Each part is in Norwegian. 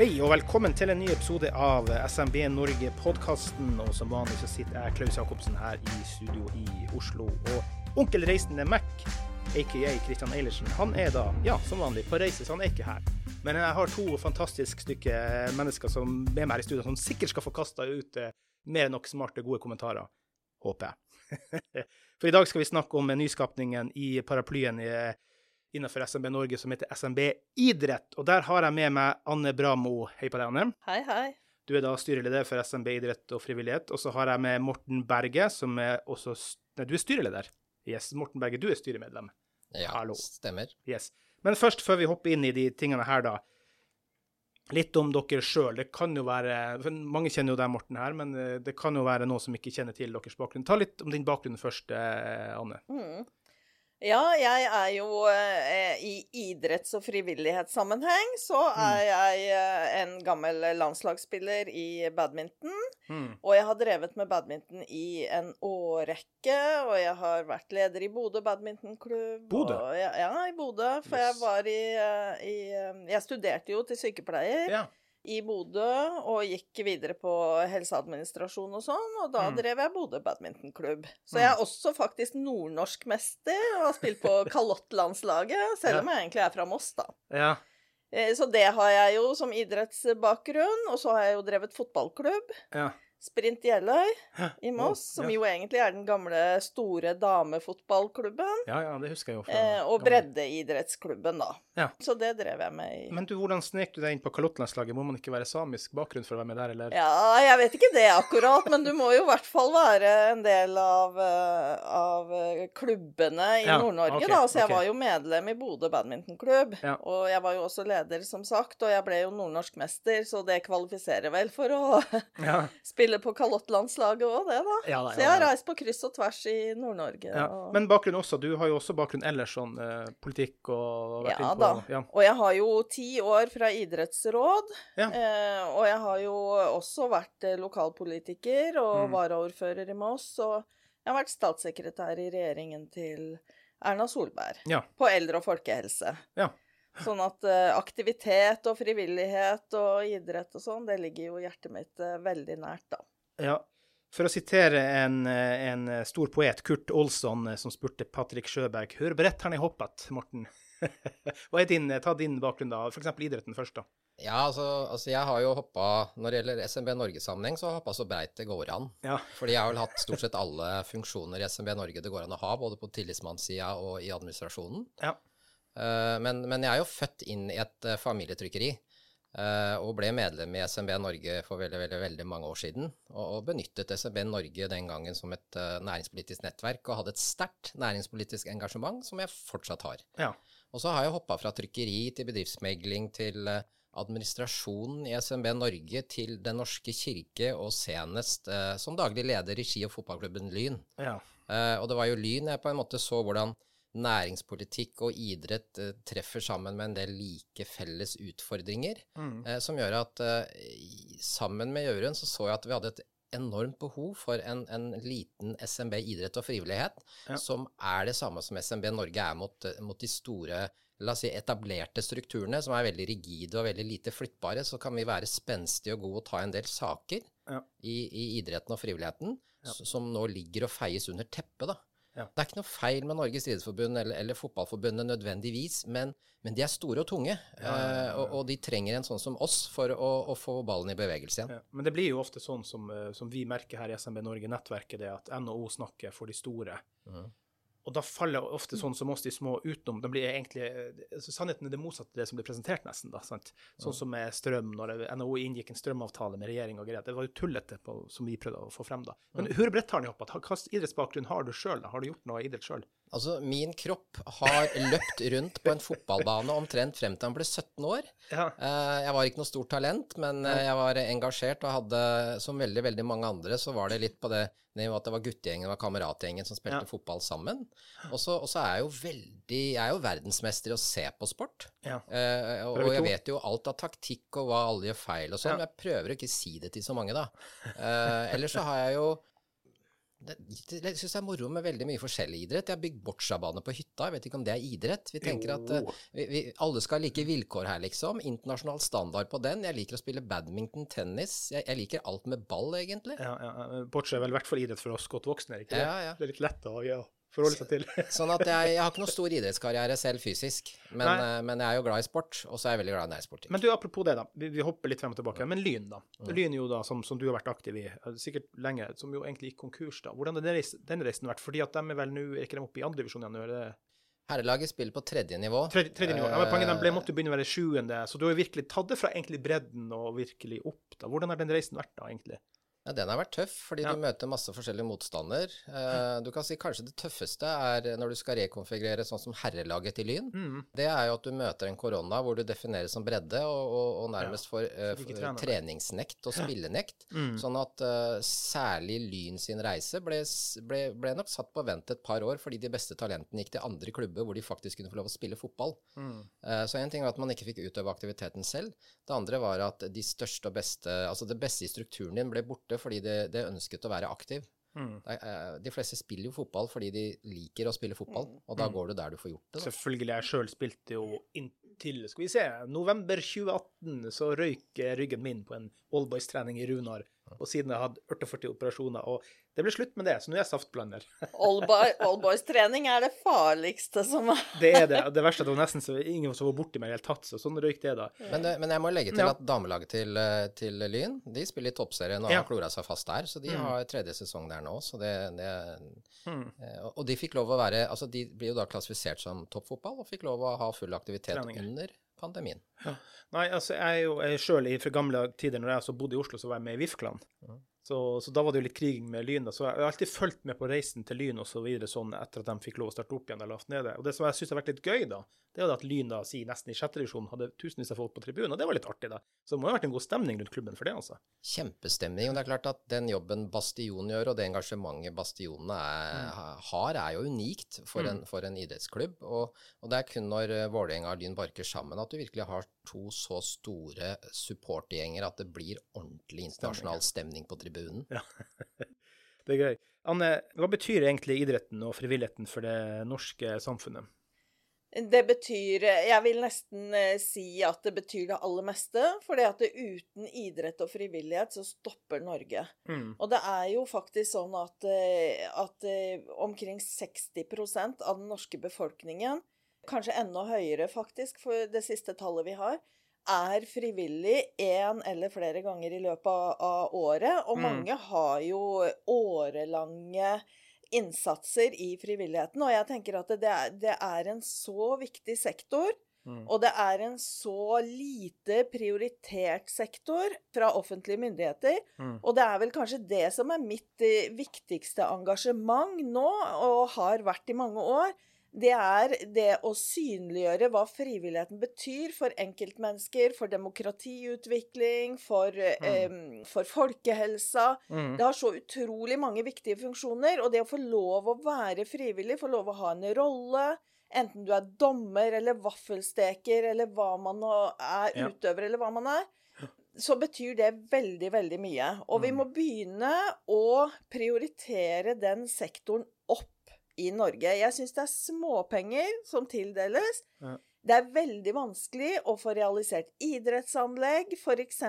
Hei og velkommen til en ny episode av SMB Norge-podkasten. Og som vanlig så sitter jeg, Klaus Jacobsen, her i studio i Oslo. Og onkel Reisende Mac, aka Christian Eilertsen, han er da, ja, som vanlig, på reise, så han er ikke her. Men jeg har to fantastiske stykke mennesker som er med meg her i studio, som sikkert skal få kasta ut eh, mer enn nok smarte, gode kommentarer. Håper jeg. For i dag skal vi snakke om nyskapningen i paraplyen i innenfor SMB Norge som heter SMB Idrett. Og der har jeg med meg Anne Bramo. Hei på deg, Anne. Hei, hei. Du er da styreleder for SMB Idrett og frivillighet. Og så har jeg med Morten Berge, som er også Nei, du er styreleder. Yes, Morten Berge, du er styremedlem. Ja, Hallo. stemmer. Yes. Men først, før vi hopper inn i de tingene her, da. Litt om dere sjøl. Det kan jo være Mange kjenner jo deg, Morten, her, men eh, det kan jo være noen som ikke kjenner til deres bakgrunn. Ta litt om din bakgrunn først, eh, Anne. Mm. Ja, jeg er jo eh, i idretts- og frivillighetssammenheng, så er jeg eh, en gammel landslagsspiller i badminton. Mm. Og jeg har drevet med badminton i en årrekke, og jeg har vært leder i Bodø badmintonklubb. Bodø? Og, ja, ja, i Bodø. For jeg var i, eh, i eh, Jeg studerte jo til sykepleier. Ja. I Bodø og gikk videre på helseadministrasjon og sånn, og da Mm. drev jeg Bodø badmintonklubb. Så Mm. jeg er også faktisk nordnorsk mester og har spilt på kalottlandslaget, selv om jeg egentlig er fra Moss, da. ja. Eh, Så det har jeg jo som idrettsbakgrunn, og så har jeg jo drevet fotballklubb. ja. Sprint Jeløy i Moss, som jo egentlig er den gamle, store damefotballklubben. Ja, ja, det husker jeg jo. fra Eh, og breddeidrettsklubben, da. Ja. Så det drev jeg med i Men du, hvordan snek du deg inn på kalottlandslaget? Må man ikke være samisk bakgrunn for å være med der, eller? Ja, jeg vet ikke det akkurat, men du må jo i hvert fall være en del av, eh, av eh, klubbene i Ja, Nord-Norge, okay, da. Så jeg okay. var jo medlem i Bodø badmintonklubb. Ja. Og jeg var jo også leder, som sagt, og jeg ble jo nordnorsk mester, så det kvalifiserer vel for å Ja. spille på kalottlandslaget òg, det, da. Ja, da, Så jeg har reist på kryss og tvers i Nord-Norge. Ja. og- Men bakgrunn også. Du har jo også bakgrunn ellers, sånn eh, politikk og vært Ja da. Ja. Og jeg har jo ti år fra idrettsråd, Ja. eh, og jeg har jo også vært eh, lokalpolitiker og Mm. varaordfører i Moss, og jeg har vært statssekretær i regjeringen til Erna Solberg Ja. på eldre og folkehelse. Ja. Sånn at eh, aktivitet og frivillighet og idrett og sånn, det ligger jo hjertet mitt eh, veldig nært, da. ja. For å sitere en, eh, en stor poet, Kurt Olsson, som spurte Patrick Sjøberg Hør bredt har ni hoppet, Morten? Hva er din, Ta din bakgrunn, da. For eksempel idretten først, da. Ja, altså, altså jeg har jo hoppa Når det gjelder SMB Norge-sammenheng, så har jeg hoppa så breit det går an. Ja. Fordi jeg har vel hatt stort sett alle funksjoner i SMB Norge det går an å ha, både på tillitsmannssida og i administrasjonen. Ja. Eh, men, men jeg er jo født inn i et eh, familietrykkeri. eh, og ble medlem i SMB Norge for veldig veldig, veldig mange år siden. Og, og benyttet SMB Norge den gangen som et næringspolitisk nettverk, og hadde et sterkt næringspolitisk engasjement, som jeg fortsatt har. Ja. Og så har jeg hoppa fra trykkeri til bedriftsmegling til administrasjonen i SMB Norge til Den norske kirke, og senest eh, som daglig leder i ski- og fotballklubben Lyn. Ja. Eh, og det var jo Lyn jeg på en måte så hvordan næringspolitikk og idrett eh, treffer sammen med en del like felles utfordringer, Mm. eh, som gjør at eh, sammen med Jørund så så jeg at vi hadde et enormt behov for en, en liten SMB idrett og frivillighet, Ja. som er det samme som SMB Norge er mot, eh, mot de store la oss si, etablerte strukturene, som er veldig rigide og veldig lite flyttbare, så kan vi være spenstige og gode og ta en del saker Ja. i, i idretten og frivilligheten Ja. som nå ligger og feies under teppet. da. Ja. Det er ikke noe feil med Norges idrettsforbund eller, eller Fotballforbundet nødvendigvis, men, men de er store og tunge, Ja, ja, eh, Og, og de trenger en sånn som oss for å, å få ballen i bevegelse igjen. Ja. Men det blir jo ofte sånn som, eh, som vi merker her i SMB Norge, nettverket, det at NHO snakker for de store. Mhm. Og da faller ofte sånn som oss de små utenom. De blir egentlig altså Sannheten er det motsatte av det som blir presentert, nesten. da, sant? Sånn som med strøm, når NHO inngikk en strømavtale med regjering og greier. Det var jo tullete på, som vi prøvde å få frem da. Men ni? Hvilken idrettsbakgrunn har du sjøl? Har du gjort noe idrett sjøl? Altså, min kropp har løpt rundt på en fotballbane omtrent frem til han ble 17 år. Ja. Eh, Jeg var ikke noe stort talent, men eh, jeg var engasjert og hadde, som veldig, veldig mange andre, så var det litt på det nivået at det var guttegjengen, var kameratgjengen som spilte Ja. fotball sammen. Og så og så er jeg jo veldig Jeg er jo verdensmester i å se på sport. Ja. Eh, og, og jeg vet jo alt av taktikk og hva alle gjør feil og sånn, men jeg prøver å ikke si det til så mange, da. Ellers så har jeg jo det, jeg syns det er moro med veldig mye forskjellig idrett. Jeg har bygd bocciabane på hytta. Jeg vet ikke om det er idrett. Vi tenker at eh, vi, vi, alle skal ha like vilkår her, liksom. Internasjonal standard på den. Jeg liker å spille badminton, tennis. Jeg, jeg liker alt med ball, egentlig. Ja, ja. Boccia er vel i hvert fall idrett for oss godt voksne, ikke det? Ja, ja. Det er litt lett å ja, forholde seg til. Sånn at jeg, jeg har ikke noe stor idrettskarriere selv fysisk, men, eh, men jeg er jo glad i sport, og så er jeg veldig glad i nærsport. Men du, apropos det, da. Vi, vi hopper litt frem og tilbake. Men Lyn, da. Lyn jo da, som, som du har vært aktiv i, eh, sikkert lenge, som jo egentlig gikk konkurs, da. Hvordan har den reisen, vært? Fordi at de er vel nå, er ikke de oppe i andredivisjon igjen nå? er det Herrelaget spiller på tredje nivå. Tredje, tredje nivå. Ja, men poenget, de ble, Eh, måtte begynne å være sjuende, så du har virkelig tatt det fra egentlig bredden og virkelig opp, da. Hvordan har den reisen vært, da, egentlig? Ja, Den har vært tøff, fordi Ja. du møter masse forskjellige motstander. Eh, du kan si kanskje det tøffeste er når du skal rekonfigurere sånn som herrelaget til Lyn. Mm. Det er jo at du møter en korona hvor du defineres som bredde, og, og, og nærmest får eh, treningsnekt og spillenekt. Mm. Sånn at eh, særlig Lyn sin reise ble, ble, ble nok satt på vent et par år, fordi de beste talentene gikk til andre klubber hvor de faktisk kunne få lov å spille fotball. Mm. Eh, Så en ting var at man ikke fikk utøve aktiviteten selv. Det andre var at de største og beste, altså det beste i strukturen din ble borte fordi det, det ønsket å være aktiv. Mm. Eh, De fleste spiller jo fotball fordi de liker å spille fotball, og da går du der du får gjort det. Da. Selvfølgelig, jeg sjøl spilte jo inntil Skal vi se, november 2018 så røyk ryggen min på en oldboys-trening i Runar. Og siden jeg hadde 48 operasjoner. Og det ble slutt med det, så nå er jeg saftblander. Oldboy- Oldboys-trening er det farligste som er Det er det. Det verste er at det var nesten så ingen som var borti meg i det hele tatt. Så sånn røyk det, da. Men, men jeg må legge til Ja. at damelaget til, eh, til Lyn de spiller i toppserien og Ja. har klora seg fast der. Så de Mm. har tredje sesong der nå. Så det, det, Mm. eh, og de fikk lov å være altså De blir jo da klassifisert som toppfotball og fikk lov å ha full aktivitet Treninger. under pandemien. Nei, altså, jeg er jo sjøl fra gamle tider, når jeg altså bodde i Oslo, så var jeg med i VIF-klanen. Så, så da var det jo litt kriging med Lyn. da, Så jeg har alltid fulgt med på reisen til Lyn og så videre sånn etter at de fikk lov å starte opp igjen eller lavt nede. Og det som jeg syns har vært litt gøy, da, det jo at Lyn da, si nesten i sjette divisjon hadde tusenvis av folk på tribunen, og det var litt artig, da. Så det må ha vært en god stemning rundt klubben for det, altså. Kjempestemning. Og det er klart at den jobben Bastion gjør, og det engasjementet Bastionene er, har, er jo unikt for, en, for en idrettsklubb. Og, og det er kun når eh, Vålerenga og Lyn barker sammen at du virkelig har to så store supportergjenger at det blir ordentlig internasjonal stemning på tribunen. Ja. Det er gøy. Anne, hva betyr egentlig idretten og frivilligheten for det norske samfunnet? Det betyr Jeg vil nesten eh, si at det betyr det aller meste. fordi at uten idrett og frivillighet så stopper Norge. Mm. Og det er jo faktisk sånn at, eh, at eh, omkring 60% av den norske befolkningen, kanskje enda høyere faktisk, for det siste tallet vi har, er frivillig én eller flere ganger i løpet av, av året. Og Mm. mange har jo årelange innsatser i frivilligheten. Og jeg tenker at det er, det er en så viktig sektor. Mm. Og det er en så lite prioritert sektor fra offentlige myndigheter. Mm. Og det er vel kanskje det som er mitt eh, viktigste engasjement nå, og har vært i mange år. Det er det å synliggjøre hva frivilligheten betyr for enkeltmennesker, for demokratiutvikling, for, eh, for folkehelsa. Mm. Det har så utrolig mange viktige funksjoner, og det å få lov å være frivillig, få lov å ha en rolle, enten du er dommer eller vaffelsteker eller hva man er, Ja. utøver eller hva man er, så betyr det veldig, veldig mye. Og vi Mm. må begynne å prioritere den sektoren i Norge. Jeg syns det er småpenger som tildeles. Ja. Det er veldig vanskelig å få realisert idrettsanlegg, f.eks.,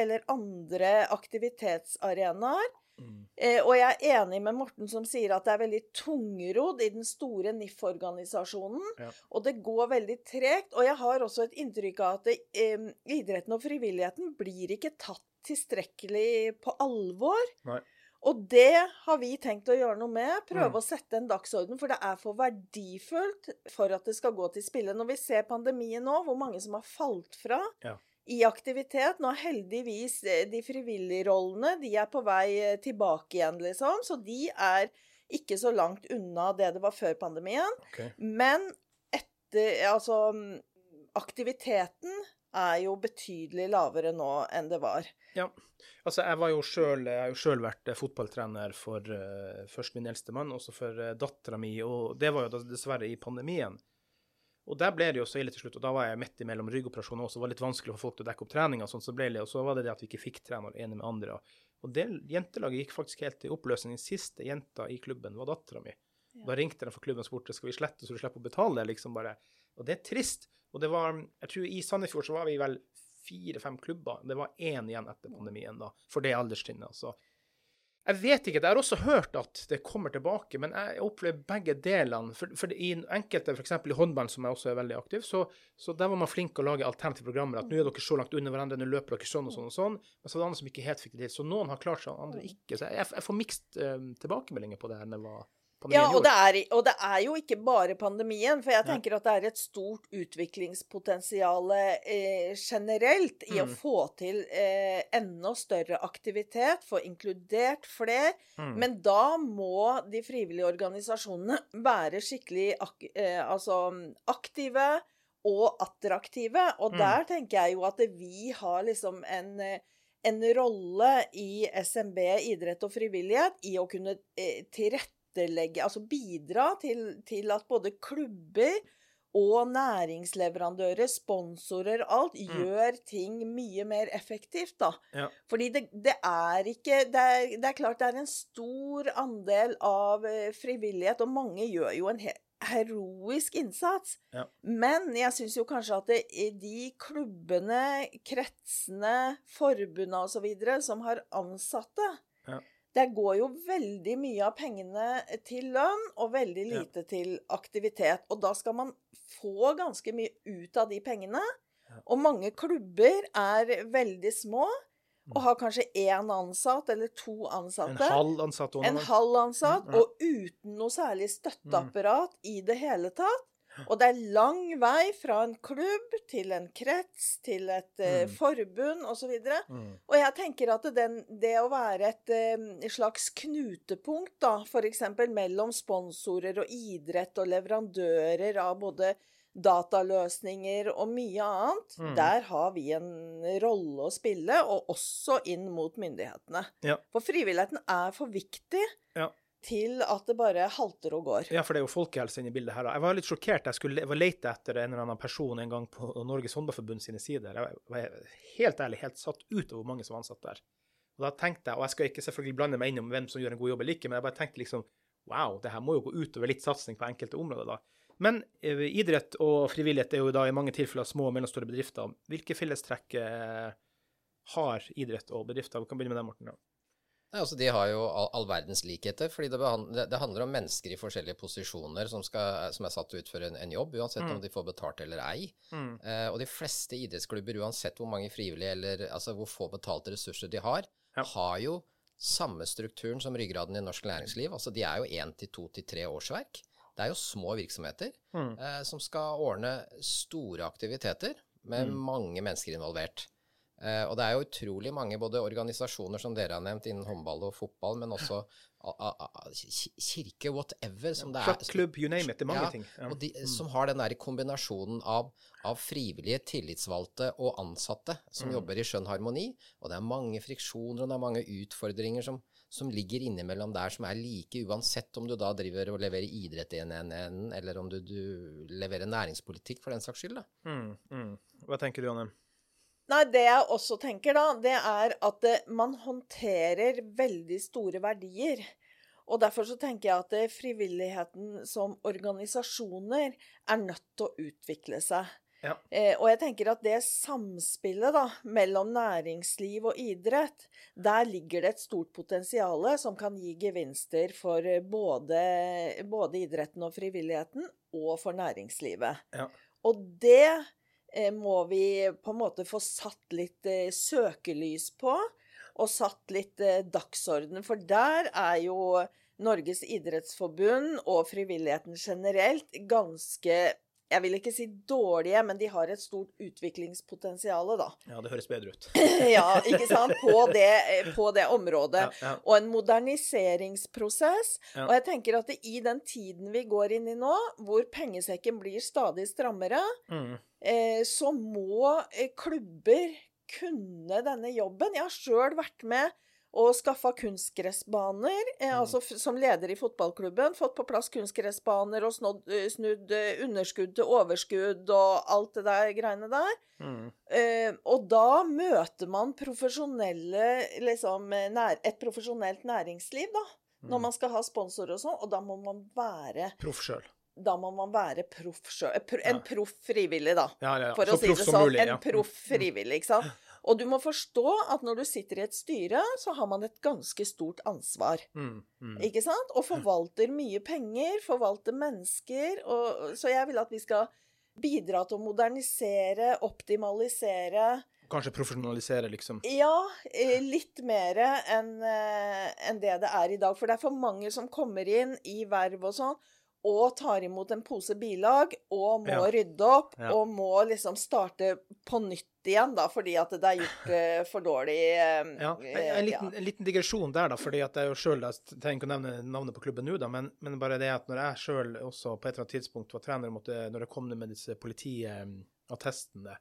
eller andre aktivitetsarenaer. Mm. Eh, og jeg er enig med Morten som sier at det er veldig tungrodd i den store NIF-organisasjonen. Ja. Og det går veldig tregt. Og jeg har også et inntrykk av at det, eh, idretten og frivilligheten blir ikke tatt tilstrekkelig på alvor. Nei. Og det har vi tenkt å gjøre noe med. Prøve Mm. å sette en dagsorden. For det er for verdifullt for at det skal gå til spille. Når vi ser pandemien nå, hvor mange som har falt fra Ja. i aktivitet Nå er heldigvis eh, de frivillige rollene de er på vei eh, tilbake igjen, liksom. Så de er ikke så langt unna det det var før pandemien. Okay. Men etter Altså Aktiviteten er jo betydelig lavere nå enn det var. Ja. Altså, jeg var jo selv, jeg har jo sjøl vært eh, fotballtrener for uh, først min eldste mann, også for uh, dattera mi, og det var jo dessverre i pandemien. Og der ble det jo så ille til slutt, og da var jeg midt imellom ryggoperasjoner også, det var litt vanskelig for folk til å dekke opp treninga, sånn, så, ble det, og så var det det at vi ikke fikk trene ene med andre. Og det jentelaget gikk faktisk helt til oppløsning. Den siste jenta i klubben var dattera mi. Da ringte de fra klubben og spurte skal vi slette så du slipper å betale det, liksom bare. Og det er trist. Og det var, jeg tror i Sandefjord så var vi vel fire-fem klubber. Det var én igjen etter pandemien, da, for det alderstrinnet. Altså. Jeg vet ikke. Jeg har også hørt at det kommer tilbake, men jeg opplever begge delene. For, for i enkelte, f.eks. i håndball, som jeg også er veldig aktiv, så, så der var man flink å lage alternative programmer. At nå er dere så langt under hverandre, nå løper dere sånn og sånn og sånn. Men så var det andre som ikke helt fikk det til. Så noen har klart seg, andre ikke. Så jeg, jeg får mikst uh, tilbakemeldinger på det her når det var Ja, og det, er, og det er jo ikke bare pandemien, for jeg tenker at det er et stort utviklingspotensial eh, generelt i å Mm. få til eh, enda større aktivitet, få inkludert flere. Mm. Men da må de frivillige organisasjonene være skikkelig ak eh, altså, aktive og attraktive. Og Mm. der tenker jeg jo at vi har liksom en en rolle i SMB idrett og frivillighet i å kunne eh, tilrettelegge, altså bidra til, til at både klubber og næringsleverandører, sponsorer, alt gjør ting mye mer effektivt, da. Ja. Fordi det, det er ikke det er, det er klart det er en stor andel av eh, frivillighet, og mange gjør jo en heroisk innsats. Ja. Men jeg syns jo kanskje at det, i de klubbene, kretsene, forbundene osv. som har ansatte Ja. Der går jo veldig mye av pengene til lønn og veldig Ja. lite til aktivitet. Og da skal man få ganske mye ut av de pengene. Ja. Og mange klubber er veldig små Mm. og har kanskje én ansatt eller to En ansatte. halv ansatt En halv ansatt, Mm, ja. og uten noe særlig støtteapparat i det hele tatt. Og det er lang vei fra en klubb til en krets, til et Mm. forbund osv. Mm. Og jeg tenker at den, det å være et uh, slags knutepunkt, da, f.eks. mellom sponsorer og idrett og leverandører av både dataløsninger og mye annet, Mm. der har vi en rolle å spille, og også inn mot myndighetene. Ja. For frivilligheten er for viktig Ja. Til at det bare halter og går. Ja, for det er jo folkehelse inne i bildet her. Jeg var litt sjokkert. Jeg skulle jeg var lete etter en eller annen person en gang på Norges Håndballforbund sine sider. Jeg var helt ærlig helt satt ut over hvor mange som var ansatt der. Og da tenkte jeg, og jeg skal ikke selvfølgelig blande meg inn om hvem som gjør en god jobb eller ikke, men jeg bare tenkte liksom wow, det her må jo gå utover litt satsing på enkelte områder, da. Men eh, idrett og frivillighet er jo da i mange tilfeller små og mellomstore bedrifter. Hvilke fellestrekk eh, har idrett og bedrifter? Vi kan begynne med deg, Morten. Ja. Nei, altså, de har jo all, all verdens likheter, fordi det, behandler, det, handler om mennesker i forskjellige posisjoner som, skal, som er satt til å utføre en, en jobb, uansett Mm. om de får betalt eller ei. Mm. Eh, og de fleste idrettsklubber, uansett hvor mange frivillige eller altså hvor få betalte ressurser de har, Ja. har jo samme strukturen som ryggraden i norsk næringsliv. Altså de er jo én til to til tre årsverk. Det er jo små virksomheter Mm. eh, som skal ordne store aktiviteter med Mm. mange mennesker involvert. Eh, og det er jo utrolig mange både organisasjoner som dere har nevnt innen håndball og fotball, men også kirke, whatever. Som det er, Klubb, you name it. Det er mange Ja, ting. Ja. og de, som har den der kombinasjonen av, av frivillige, tillitsvalgte og ansatte som Mm. jobber i skjønn harmoni. Og det er mange friksjoner og det er mange utfordringer som, som ligger innimellom der, som er like, uansett om du da driver og leverer idrett i en enden, eller om du, du leverer næringspolitikk for den saks skyld. Mm. Mm. Hva tenker du, Anne? Nei, det jeg også tenker da, det er at eh, man håndterer veldig store verdier. Og derfor så tenker jeg at eh, frivilligheten som organisasjoner er nødt til å utvikle seg. Ja. Eh, og jeg tenker at det samspillet da, mellom næringsliv og idrett, der ligger det et stort potensial som kan gi gevinster for eh, både, både idretten og frivilligheten, og for næringslivet. Ja. Og det må vi på en måte få satt litt eh, søkelys på. og satt litt eh, dagsorden. For der er jo Norges idrettsforbund og frivilligheten generelt ganske jeg vil ikke si dårlige, men de har et stort utviklingspotensial, da. Ja, det høres bedre ut. ja, ikke sant? På det, på det området. Ja, ja. Og en moderniseringsprosess. Ja. Og jeg tenker at det, i den tiden vi går inn i nå, hvor pengesekken blir stadig strammere, Mm. eh, så må eh, klubber kunne denne jobben. Jeg har sjøl vært med og skaffa kunstgressbaner. Eh, Mm. altså som leder i fotballklubben. Fått på plass kunstgressbaner og eh, snudd eh, underskudd til overskudd og alt det der greiene der. Mm. Eh, og da møter man profesjonelle liksom, nær, et profesjonelt næringsliv, da. Mm. Når man skal ha sponsorer og sånn. Og da må man være Proff sjøl. da må man være proff sjøl. En proff frivillig, da. Ja, ja, ja. For Så å si det sånn. mulig, En proff frivillig, ikke sant. Og du må forstå at når du sitter i et styre, så har man et ganske stort ansvar. Mm. Mm. Ikke sant? Og forvalter mye penger, forvalter mennesker. Og, så jeg vil at vi skal bidra til å modernisere, optimalisere. Kanskje profesjonalisere, liksom. Ja, eh, litt mer enn en enn det det er i dag. For det er for mange som kommer inn i verv og sånn, og tar imot en pose bilag, og må Ja. rydde opp, Ja. og må liksom starte på nytt igjen, da, fordi at det er gjort uh, for dårlig. uh, Ja, en, eh, en, liten, en liten digresjon der, da. fordi at jeg jo Jeg trenger ikke å nevne navnet på klubben nå, da, men, men bare det at når jeg sjøl også på et eller annet tidspunkt var trener, måtte, når det kom ned med disse politiattestene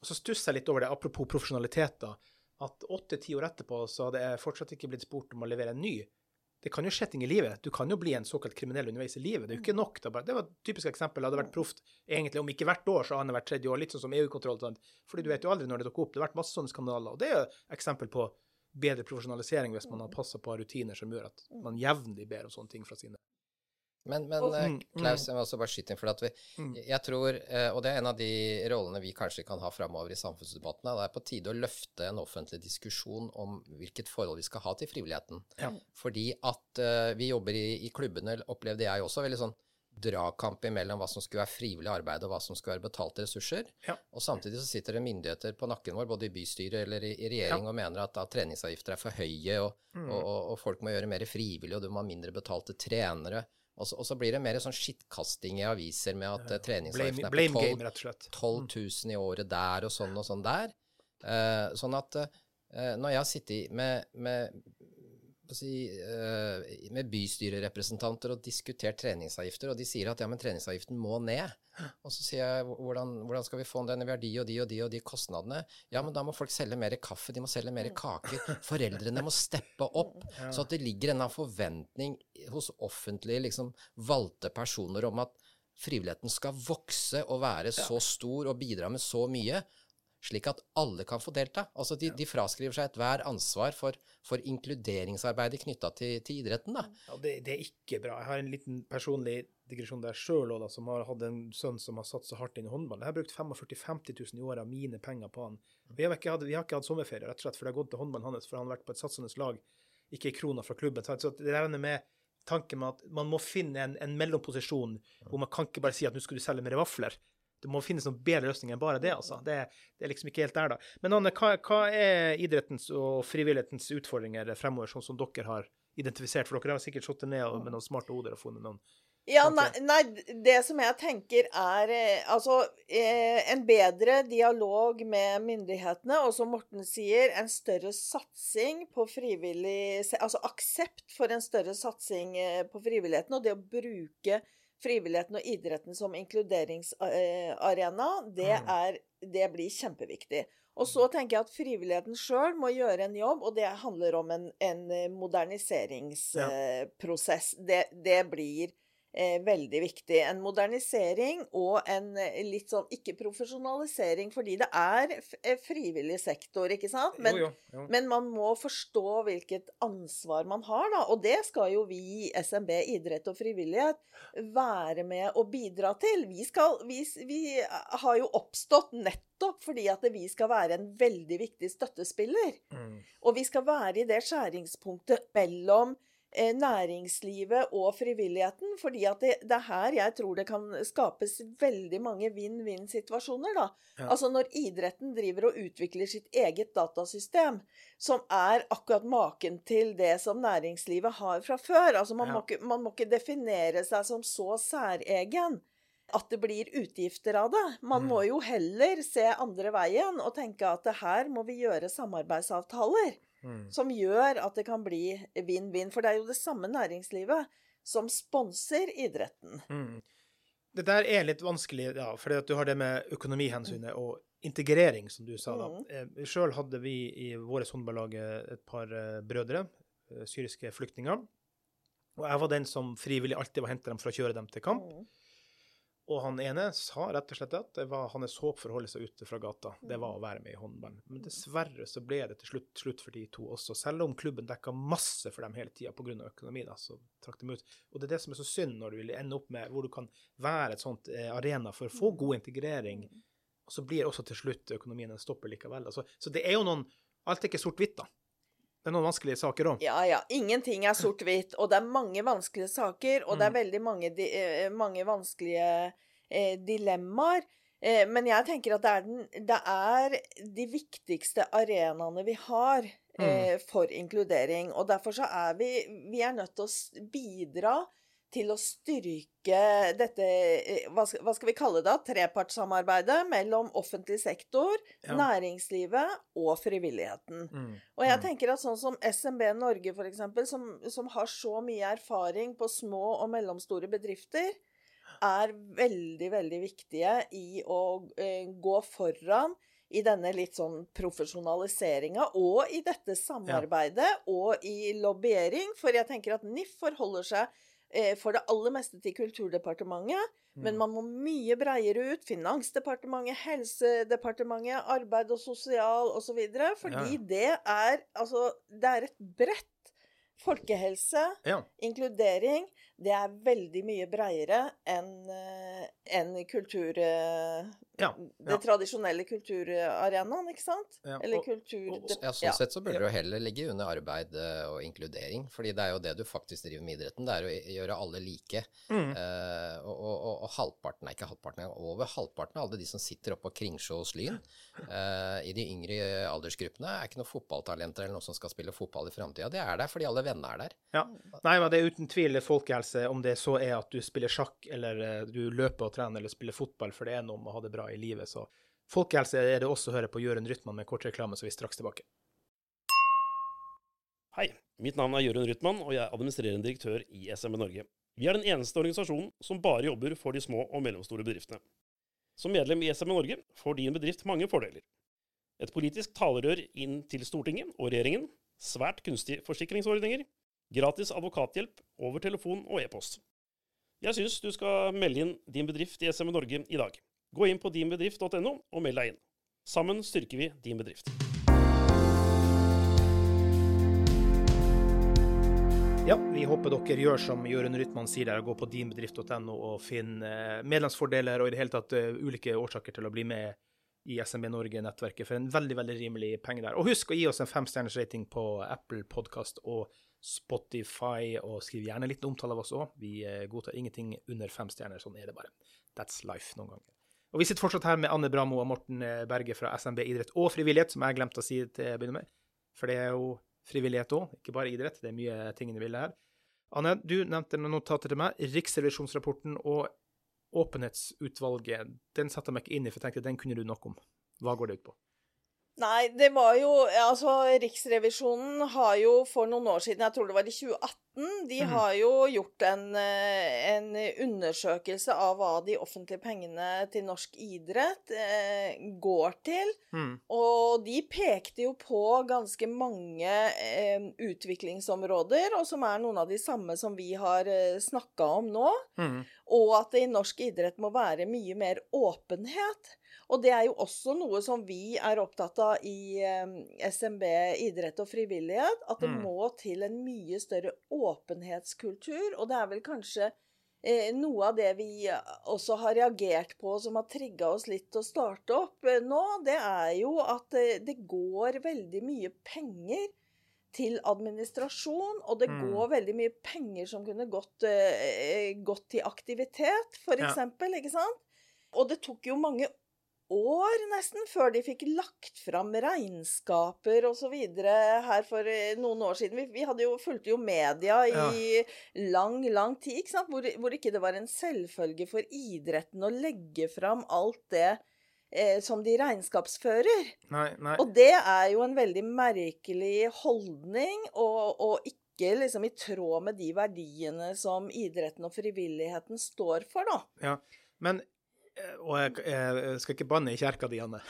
Og så stusser jeg litt over det, apropos profesjonalitet, da. At åtte-ti år etterpå så hadde jeg fortsatt ikke blitt spurt om å levere en ny. Det kan jo skje ting i livet. Du kan jo bli en såkalt kriminell underveis i livet. Det er jo ikke nok. Da. bare- Det var et typisk eksempel. Det hadde vært proft egentlig om ikke hvert år, så annethvert tredje år. Litt sånn som EU-kontroll. Fordi du vet jo aldri når det dukker opp. Det har vært masse sånne skandaler. Og det er jo eksempel på bedre profesjonalisering hvis man har passa på rutiner som gjør at man jevnlig ber om sånne ting fra sine. Men, men eh, Mm, Klaus, jeg må også bare skyte inn, for at vi, Mm. jeg tror, eh, og det er en av de rollene vi kanskje kan ha framover i samfunnsdebatten, er det er på tide å løfte en offentlig diskusjon om hvilket forhold vi skal ha til frivilligheten. Ja. Fordi at uh, vi jobber i, i klubbene, opplevde jeg også, veldig sånn dragkamp imellom hva som skulle være frivillig arbeid og hva som skulle være betalte ressurser. Ja. Og samtidig så sitter det myndigheter på nakken vår, både i bystyret eller i, i regjering, og mener at, da, treningsavgifter er for høye, og, Mm. og, og, og folk må gjøre mer frivillig, og du må ha mindre betalte trenere. Og så, og så blir det mer sånn skittkasting i aviser med at uh, treningsavgiften er på 12, game, rett og slett. 12 000 i året der og sånn og sånn der. Uh, sånn at uh, når jeg har sittet med, med, si, eh, med bystyrerepresentanter og diskutert treningsavgifter, og de sier at ja, men treningsavgiften må ned. Og så sier jeg hvordan, hvordan skal vi få den? Vi har de og de og de og de kostnadene. Ja, men da må folk selge mer kaffe, de må selge mer kaker. Foreldrene må steppe opp. Så at det ligger en forventning hos offentlige, liksom, valgte personer om at frivilligheten skal vokse og være så stor og bidra med så mye, slik at alle kan få delta. Altså de, de fraskriver seg ethvert ansvar for, for inkluderingsarbeidet knytta til, til idretten. da. Ja, det, det er ikke bra. Jeg har en liten personlig digresjon der sjøl som har hatt en sønn som har satsa hardt inn i håndball. Jeg har brukt 45 000-50 000 i året av mine penger på han. Vi har ikke hatt, vi har ikke hatt sommerferie, rett og slett, for det har gått til håndballen hans, for han har vært på et satsende lag, ikke ei krone fra klubben. Så så det regner med tanken med at man må finne en, en mellomposisjon hvor man kan ikke bare si at nå skal du selge mer vafler. Det må finnes noen bedre løsninger enn bare det, altså. Det, det er liksom ikke helt der, da. Men Anne, hva, hva er idrettens og frivillighetens utfordringer fremover, sånn som dere har identifisert? For dere har sikkert sittet ned med noen smarte hoder og funnet noen Ja, nei, nei, det som jeg tenker er eh, altså eh, en bedre dialog med myndighetene, og som Morten sier, en større satsing på frivillig Altså aksept for en større satsing eh, på frivilligheten, og det å bruke frivilligheten og idretten som inkluderingsarena, det, Mm. er, det blir kjempeviktig. Og så tenker jeg at frivilligheten sjøl må gjøre en jobb, og det handler om en, en moderniseringsprosess. moderniseringsprosess. Det, det blir eh, veldig viktig. En modernisering og en eh, litt sånn ikke-profesjonalisering, fordi det er eh, frivillig sektor, ikke sant? Men, Jo, jo, jo. men man må forstå hvilket ansvar man har, da. Og det skal jo vi i SMB idrett og frivillighet være med å bidra til. Vi, skal, vi, vi har jo oppstått nettopp fordi at vi skal være en veldig viktig støttespiller. Mm. Og vi skal være i det skjæringspunktet mellom eh, næringslivet og frivilligheten. fordi at det, det, er her jeg tror det kan skapes veldig mange vinn-vinn-situasjoner. da. Ja. Altså Når idretten driver og utvikler sitt eget datasystem, som er akkurat maken til det som næringslivet har fra før. altså Man, ja. må, ikke, man må ikke definere seg som så særegen at det blir utgifter av det. Man mm. må jo heller se andre veien og tenke at her må vi gjøre samarbeidsavtaler mm. som gjør at det kan bli vinn-vinn. For det er jo det samme næringslivet som sponser idretten. Mm. Det der er litt vanskelig, ja, fordi at du har det med økonomihensynet og integrering, som du sa. da. Mm. Eh, Sjøl hadde vi i vårt håndballag et par eh, brødre, eh, syriske flyktninger. Og jeg var den som frivillig alltid var hente dem for å kjøre dem til kamp. Mm. Og han ene sa rett og slett at det var hans håp for å holde seg ute fra gata. Det var å være med i håndball. Men dessverre så ble det til slutt slutt for de to også. Selv om klubben dekka masse for dem hele tida pga. økonomi, da, så trakk de ut. Og det er det som er så synd når du vil ende opp med hvor du kan være et sånt eh, arena for å få god integrering, og så blir også til slutt økonomien en stopper likevel. Altså, så det er jo noen Alt er ikke sort-hvitt, da. Det er noen vanskelige saker òg. Ja, ja. Ingenting er sort-hvitt. Og det er mange vanskelige saker, og mm. det er mm. veldig mange, eh, mange vanskelige eh, dilemmaer. Eh, men jeg tenker at det er, den, det er, de viktigste arenaene vi har mm. eh, for inkludering. Og derfor så er vi, vi er nødt til å bidra til å styrke dette eh, hva skal, hva skal vi kalle det? Trepartssamarbeidet mellom offentlig sektor, ja. næringslivet og frivilligheten. Mm. Og jeg mm. tenker at sånn som SMB Norge, f.eks., som, som har så mye erfaring på små og mellomstore bedrifter, er veldig, veldig viktige i å eh, gå foran i denne litt sånn profesjonaliseringa, og i dette samarbeidet, ja. og i lobbyering. For jeg tenker at NIF forholder seg for det aller meste til Kulturdepartementet. Mm. Men man må mye breiere ut. Finansdepartementet, Helsedepartementet, Arbeid og sosial osv. Fordi ja. det er Altså, det er et bredt Folkehelse, ja. inkludering, det er veldig mye breiere enn eh, en kultur... Ja, ja, det tradisjonelle kulturarenaen, ikke sant? Ja, Eller kultur... Og, ja, sånn sett så burde det jo heller ligge under arbeid eh, og inkludering. fordi det er jo det du faktisk driver med idretten. Det er å gjøre alle like. Mm. Uh, og, og, og, halvparten, nei ikke halvparten, over halvparten av alle de som sitter oppe på Kringsjås Lyn uh, i de yngre aldersgruppene, er ikke noen fotballtalenter eller noen som skal spille fotball i framtida. Det er der fordi alle vennene er der. Ja. Nei, men det er uten tvil folkehelse, om det så er at du spiller sjakk, eller du løper og trener, eller spiller fotball, for det er noe med å ha det bra i livet. Så folkehelse er det også å høre på Jørund Rytman med kort reklame, så vi er straks tilbake. Hei, mitt navn er Jørund Rytman, og jeg er administrerende direktør i SMB Norge. Vi er den eneste organisasjonen som bare jobber for de små og mellomstore bedriftene. Som medlem i SMB Norge får din bedrift mange fordeler. Et politisk talerør inn til Stortinget og regjeringen, svært kunstige forsikringsordninger, gratis advokathjelp over telefon og e-post. Jeg syns du skal melde inn din bedrift i SME Norge i dag. Gå inn på dinbedrift.no og meld deg inn. Sammen styrker vi din bedrift. Ja, vi håper dere gjør som Jørund Rytman sier der, gå på dinbedrift.no og finne eh, medlemsfordeler og i det hele tatt uh, ulike årsaker til å bli med i SMB Norge-nettverket for en veldig veldig rimelig penge der. Og husk å gi oss en femstjerners rating på Apple Podkast og Spotify, og skriv gjerne litt omtale av oss òg. Vi uh, godtar ingenting under fem stjerner, sånn er det bare. That's life noen ganger. Og Vi sitter fortsatt her med Anne Bramo og Morten eh, Berge fra SMB idrett og frivillighet, som jeg glemte å si til å begynne med. For det er jo frivillighet òg, ikke bare idrett. Det er mye ting i bildet her. Anne, du nevnte noen notater til meg. Riksrevisjonsrapporten og åpenhetsutvalget. Den satte jeg meg ikke inn i, for jeg tenkte den kunne du nok om. Hva går det ut på? Nei, det var jo Altså, Riksrevisjonen har jo for noen år siden, jeg tror det var i 2018, de mm. har jo gjort en, eh, en, undersøkelse av hva de offentlige pengene til norsk idrett eh, går til. Mm. Og de pekte jo på ganske mange eh, utviklingsområder, og som er noen av de samme som vi har eh, snakka om nå. Mm. Og at det i norsk idrett må være mye mer åpenhet. Og det er jo også noe som vi er opptatt av i SMB idrett og frivillighet. At det mm. må til en mye større åpenhetskultur. Og det er vel kanskje eh, noe av det vi også har reagert på, som har trigga oss litt til å starte opp eh, nå, det er jo at eh, det går veldig mye penger til administrasjon, og det Mm. går veldig mye penger som kunne gått, uh, gått til aktivitet, for Ja. eksempel, ikke sant? Og det tok jo mange år nesten før de fikk lagt fram regnskaper videre her for eh, noen år siden. Vi, vi hadde jo, fulgte jo media i lang, lang tid, ikke sant? Hvor, hvor ikke det var en selvfølge for idretten å legge fram alt det eh, som de regnskapsfører. Nei, nei. Og det er jo en veldig merkelig holdning, og, og ikke liksom i tråd med de verdiene som idretten og frivilligheten står for, da. Ja. Men eh, Og jeg, jeg skal ikke banne i kjerka di, Anne.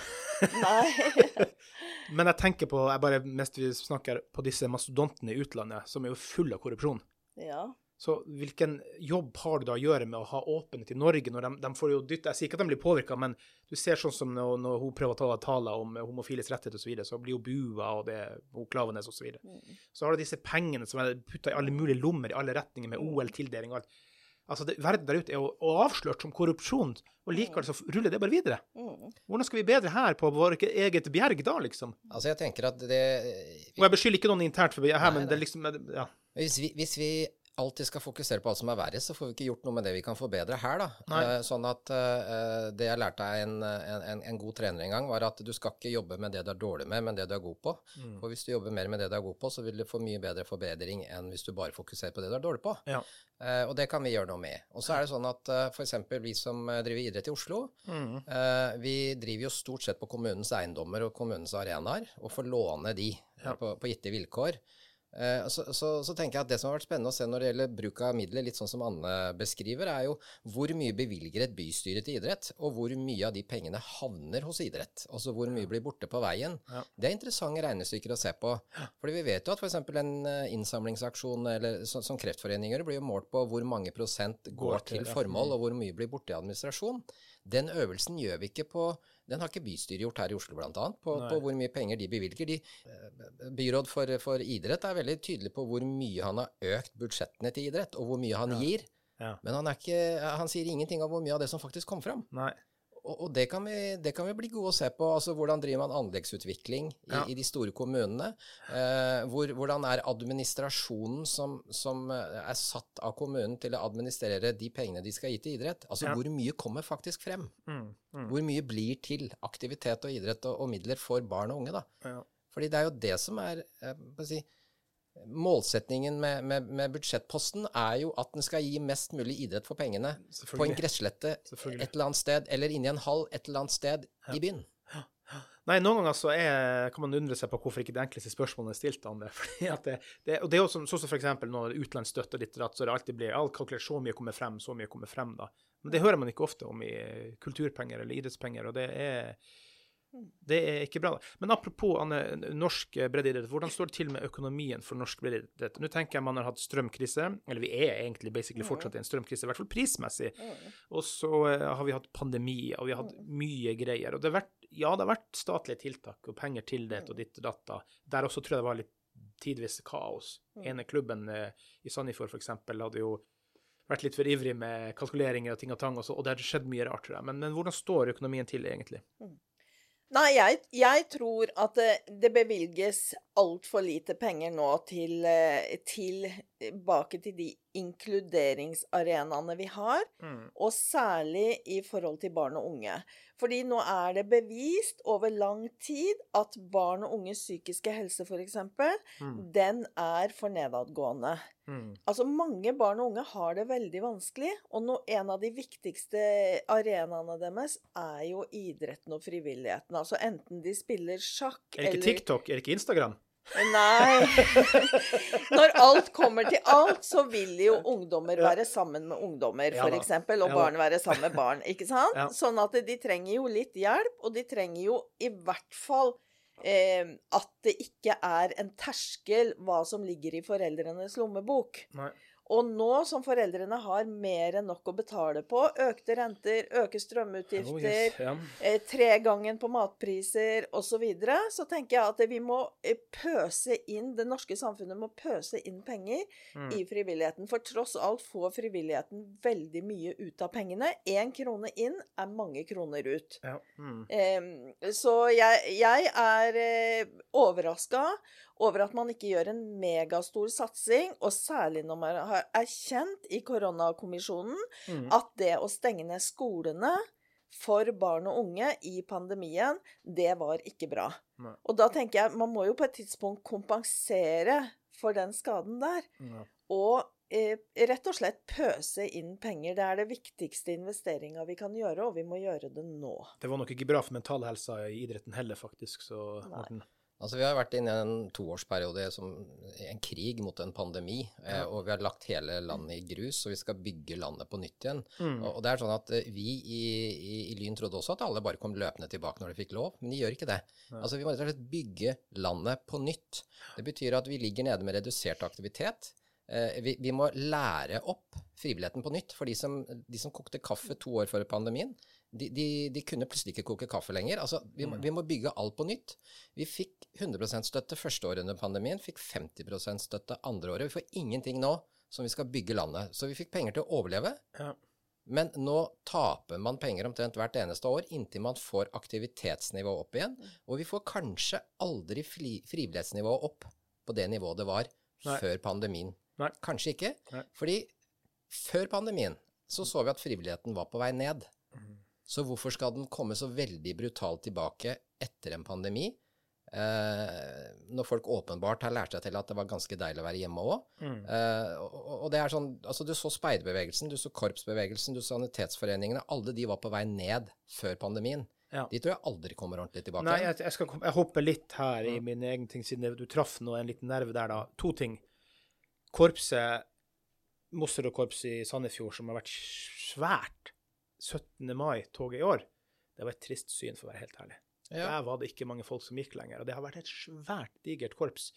Nei. Men jeg tenker på, jeg bare, mens vi snakker på disse mastodontene i utlandet, som er jo fulle av korrupsjon. Ja. Så hvilken jobb har du da å gjøre med å ha åpenhet i Norge, når de, de får jo dytte Jeg sier ikke at de blir påvirka, men du ser sånn som når, når hun prøver å ta taler om homofiles rettigheter osv., så, videre, så blir hun bua, og det hun Klavenes osv. Så, videre. Mm. så har du disse pengene som er putta i alle mulige lommer, i alle retninger, med OL-tildeling og alt. Altså, det, Verden der ute er jo avslørt som korrupsjon, og likevel så ruller det bare videre. Mm. Hvordan skal vi bedre her på vårt eget bjerg da, liksom? Altså, jeg tenker at det Og jeg beskylder ikke noen internt for her, Nei, men det er liksom ja. Hvis vi, hvis vi alltid skal fokusere på alt som er verre, så får vi ikke gjort noe med det vi kan forbedre her, da. Nei. Eh, sånn at eh, det jeg lærte av en, en, en, god trener en gang, var at du skal ikke jobbe med det du er dårlig med, men det du er god på. Mm. For hvis du jobber mer med det du er god på, så vil du få mye bedre forbedring enn hvis du bare fokuserer på det du er dårlig på. Ja. Eh, og det kan vi gjøre noe med. Og så er det sånn at f.eks. vi som driver idrett i Oslo, Mm. vi driver jo stort sett på kommunens eiendommer og kommunens arenaer, og får låne de Ja. på, på gitte vilkår. Eh, så, så, så tenker jeg at Det som har vært spennende å se når det gjelder bruk av midler, litt sånn som Anne beskriver, er jo hvor mye bevilger et bystyre til idrett, og hvor mye av de pengene havner hos idrett. Altså hvor mye blir borte på veien. Ja. Det er interessante regnestykker å se på. Fordi vi vet jo at f.eks. en eh, innsamlingsaksjon eller, så, som Kreftforeninger blir jo målt på hvor mange prosent går, Går til, til formål, og hvor mye blir borte i administrasjon. Den øvelsen gjør vi ikke på Den har ikke bystyret gjort her i Oslo, annet, på, Nei. på hvor mye penger de bevilger. De, eh, byråd for, for idrett er veldig tydelig på hvor mye han har økt budsjettene til idrett, og hvor mye han gir. Ja. Men han, ikke, han sier ingenting om hvor mye av det som faktisk kom fram. Nei. Og, og det, kan vi, det kan vi bli gode å se på. altså Hvordan driver man anleggsutvikling i, Ja. i de store kommunene? Eh, hvor, hvordan er administrasjonen som, som eh, er satt av kommunen til å administrere de pengene de skal gi til idrett? Altså Ja. hvor mye kommer faktisk frem? Mm. Mm. Hvor mye blir til aktivitet og idrett og, og midler for barn og unge, da? Ja. Fordi det er jo det som er eh, må jeg si, Målsetningen med, med, med budsjettposten er jo at den skal gi mest mulig idrett for pengene på en gresslette et eller annet sted, eller inni en hall et eller annet sted i byen. Nei, noen ganger så er, kan man undre seg på hvorfor ikke det enkleste spørsmålet er stilt Andre. Fordi at det, det, og det er jo sånn sånn som eksempel når utenlandsstøtte og datt, så det alltid blir all kalkulert så mye kommer frem, så mye kommer frem, da. Men det hører man ikke ofte om i kulturpenger eller idrettspenger, og det er det er ikke bra. da. Men apropos Anne, norsk breddeidrett, hvordan står det til med økonomien for norsk breddeidrett? Nå tenker jeg man har hatt strømkrise, eller vi er egentlig basically fortsatt i en strømkrise, i hvert fall prismessig. Og så eh, har vi hatt pandemi, og vi har hatt mye greier. Og det har vært, ja, det har vært statlige tiltak og penger til det og ditt og datt. Der også tror jeg det var litt tidvis kaos. ene klubben eh, i Sandefjord f.eks. hadde jo vært litt for ivrig med kalkuleringer og ting og tang, og, så, og det har skjedd mye rart, tror jeg. Men, men hvordan står økonomien til egentlig? Nei, jeg, jeg tror at det, bevilges altfor lite penger nå til, til tilbake til de inkluderingsarenaene vi har, og særlig i forhold til barn og unge. Fordi nå er det bevist over lang tid at barn og unges psykiske helse, f.eks., Mm. den er for nedadgående. Mm. Altså, mange barn og unge har det veldig vanskelig, og no, en av de viktigste arenaene deres er jo idretten og frivilligheten. Altså enten de spiller sjakk Er det ikke TikTok? Er det ikke Instagram? Nei. Når alt kommer til alt, så vil jo ungdommer være sammen med ungdommer, f.eks., og barn være sammen med barn. Ikke sant? Sånn at de trenger jo litt hjelp, og de trenger jo i hvert fall eh, at det ikke er en terskel hva som ligger i foreldrenes lommebok. Nei. Og nå som foreldrene har mer enn nok å betale på, økte renter, øke strømutgifter, Oh, yes. yeah. eh, tregangen på matpriser osv., så, videre, så tenker jeg at vi må eh, pøse inn Det norske samfunnet må pøse inn penger Mm. i frivilligheten. For tross alt får frivilligheten veldig mye ut av pengene. Én krone inn er mange kroner ut. Ja. Mm. Så jeg, jeg er eh, overraska over at man ikke gjør en megastor satsing, og særlig når man har erkjent i koronakommisjonen Mm. at det å stenge ned skolene for barn og unge i pandemien, det var ikke bra. Nei. Og da tenker jeg, man må jo på et tidspunkt kompensere for den skaden der. Nei. Og eh, rett og slett pøse inn penger. Det er det viktigste investeringa vi kan gjøre, og vi må gjøre det nå. Det var nok ikke bra for mentalhelsa i idretten heller, faktisk. Så, Nei. Altså, vi har vært inne i en toårsperiode som en krig mot en pandemi, Ja. og vi har lagt hele landet i grus, og vi skal bygge landet på nytt igjen. Mm. Og, og det er sånn at eh, Vi i, i, i Lyn trodde også at alle bare kom løpende tilbake når de fikk lov, men de gjør ikke det. Ja. Altså Vi må rett og slett bygge landet på nytt. Det betyr at vi ligger nede med redusert aktivitet. Eh, vi, vi må lære opp frivilligheten på nytt. For de som, de som kokte kaffe to år før pandemien, de, de, de kunne plutselig ikke koke kaffe lenger. Altså, vi, må, vi må bygge alt på nytt. Vi fikk 100 støtte første året under pandemien, fikk 50% støtte andre året. Vi får ingenting nå som vi skal bygge landet. Så vi fikk penger til å overleve. Ja. Men nå taper man penger omtrent hvert eneste år inntil man får aktivitetsnivået opp igjen. Og vi får kanskje aldri fri, frivillighetsnivået opp på det nivået det var Nei. før pandemien. Nei. Kanskje ikke. Nei. Fordi før pandemien så så vi at frivilligheten var på vei ned. Mm. Så hvorfor skal den komme så veldig brutalt tilbake etter en pandemi? Eh, når folk åpenbart har lært seg til at det var ganske deilig å være hjemme òg. Mm. Eh, og, og det er sånn, altså Du så speiderbevegelsen, du så korpsbevegelsen, du så sanitetsforeningene. Alle de var på vei ned før pandemien. Ja. De tror jeg aldri kommer ordentlig tilbake. Nei, jeg, jeg, skal, jeg hopper litt her i min egen ting, siden du traff nå en liten nerve der, da. To ting. Korpset, Mosserud korps i Sandefjord, som har vært svært 17. mai-toget i år, det var et trist syn, for å være helt ærlig. ja. Der var det ikke mange folk som gikk lenger, og det har vært et svært digert korps.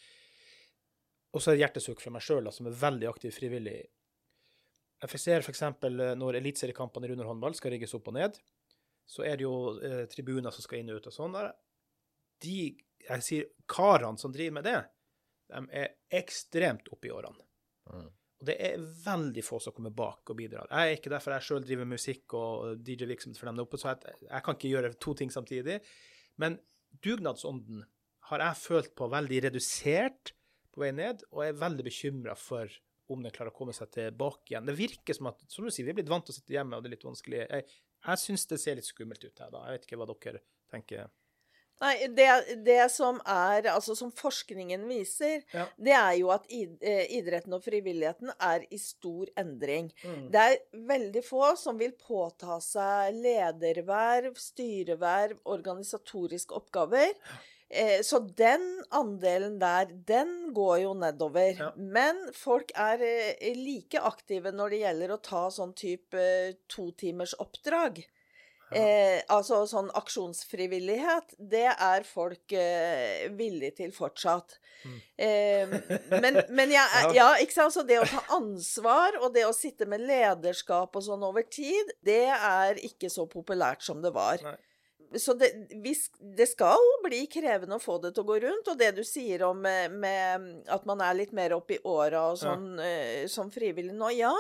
Og så det hjertesukk fra meg sjøl, som er veldig aktiv frivillig. Jeg ser f.eks. når eliteseriekampene i rundhåndball skal rigges opp og ned, så er det jo eh, tribuner som skal inn og ut og sånn. De jeg sier, karene som driver med det, de er ekstremt oppe i årene. Mm. Og det er veldig få som kommer bak og bidrar. Jeg er ikke derfor jeg sjøl driver musikk og DJ-virksomhet for dem der oppe, så jeg, jeg kan ikke gjøre to ting samtidig. Men dugnadsånden har jeg følt på veldig redusert på vei ned, og er veldig bekymra for om den klarer å komme seg tilbake igjen. Det virker som at som du sier, vi er blitt vant til å sitte hjemme, og det er litt vanskelig. Jeg, jeg syns det ser litt skummelt ut her, da. Jeg vet ikke hva dere tenker. Nei, det, det som er Altså som forskningen viser, Ja. det er jo at eh, idretten og frivilligheten er i stor endring. Mm. Det er veldig få som vil påta seg lederverv, styreverv, organisatoriske oppgaver. Eh, Så den andelen der, den går jo nedover. Ja. Men folk er eh, like aktive når det gjelder å ta sånn type eh, totimers oppdrag. Eh, altså sånn aksjonsfrivillighet, det er folk eh, villige til fortsatt. Mm. Eh, men, men jeg, ja, ikke sant? Så det å ta ansvar og det å sitte med lederskap og sånn over tid, det er ikke så populært som det var. Nei. Så det, hvis, det skal bli krevende å få det til å gå rundt. Og det du sier om med, med at man er litt mer opp i åra og Ja. sånn eh, som frivillig nå, ja.